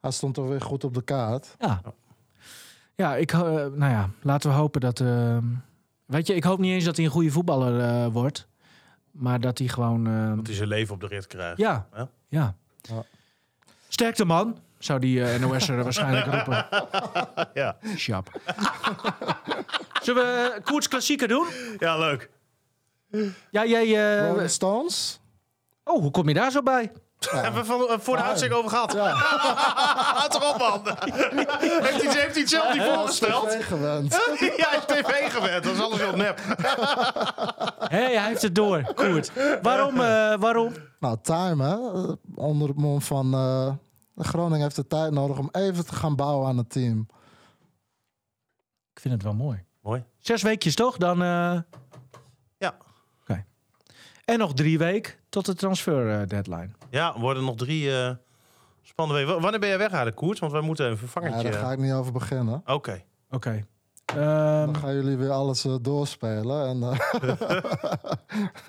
Hij stond toch weer goed op de kaart. Ja, ja ik, eh, nou ja, laten we hopen dat... eh, weet je, ik hoop niet eens dat hij een goede voetballer eh, wordt. Maar dat hij gewoon... eh, Dat hij zijn leven op de rit krijgt. ja, Ja. ja. Ja. Sterkte man, zou die eh NOS'er waarschijnlijk roepen. Ja, Sjap. Zullen we koers klassieker doen? ja leuk. Ja, jij... eh, Rolling Stones? oh, hoe kom je daar zo bij? Hebben we van, eh, voor de uitzending over gehad? Ja. Houd toch op, man. heeft, hij, heeft hij het zelf niet voorgesteld? TV gewend. ja, hij heeft tv gewend. Dat is alles heel nep. Hé, hij heeft het door. Koert. Waarom? eh, waarom? Nou, time, hè? Onder het mom van... eh, Groningen heeft de tijd nodig om even te gaan bouwen aan het team. Ik vind het wel mooi. Mooi. Zes weekjes toch? Dan. eh, Ja. Oké. En nog drie weken tot de transfer eh, deadline. Ja, worden nog drie eh, spannende weken. W- Wanneer ben jij weg eigenlijk, Koert? Want wij moeten een Ja, vervangertje... daar ga ik niet over beginnen. Oké. Oké. Ehm, Dan gaan jullie weer alles eh, doorspelen. En, eh,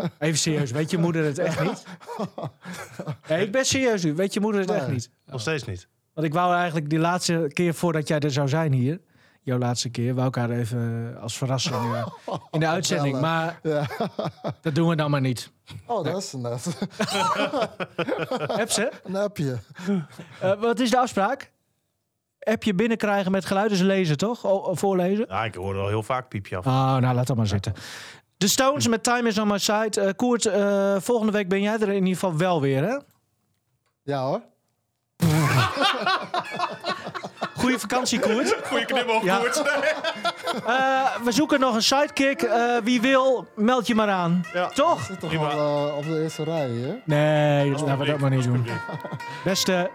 even serieus. Weet je moeder het echt niet? Nee, ik ben serieus nu. Weet je moeder het echt niet? Nog steeds niet. Want ik wou eigenlijk die laatste keer voordat jij er zou zijn hier. Jouw laatste keer. Wou ik haar even als verrassing eh, in de uitzending. Maar Ja. dat doen we dan maar niet. Oh, dat is net Heb ze? een appje. Eh, wat is de afspraak? Heb je binnenkrijgen met geluid, dus lezen toch? O, voorlezen? Ja, ik hoorde al heel vaak piepje af. Ah, nou laat dat maar zitten. De Stones met Time is on my side. Eh, Koert, eh, volgende week ben jij er in ieder geval wel weer, hè? Ja hoor. Goeie vakantie, Koert. Goeie knipoog, Ja. Koert. Eh, we zoeken nog een sidekick. Eh, wie wil, meld je maar aan. Ja. Toch? Zit toch Prima. al eh, op de eerste rij, hè? Nee, laten we dat maar niet doen. Beste.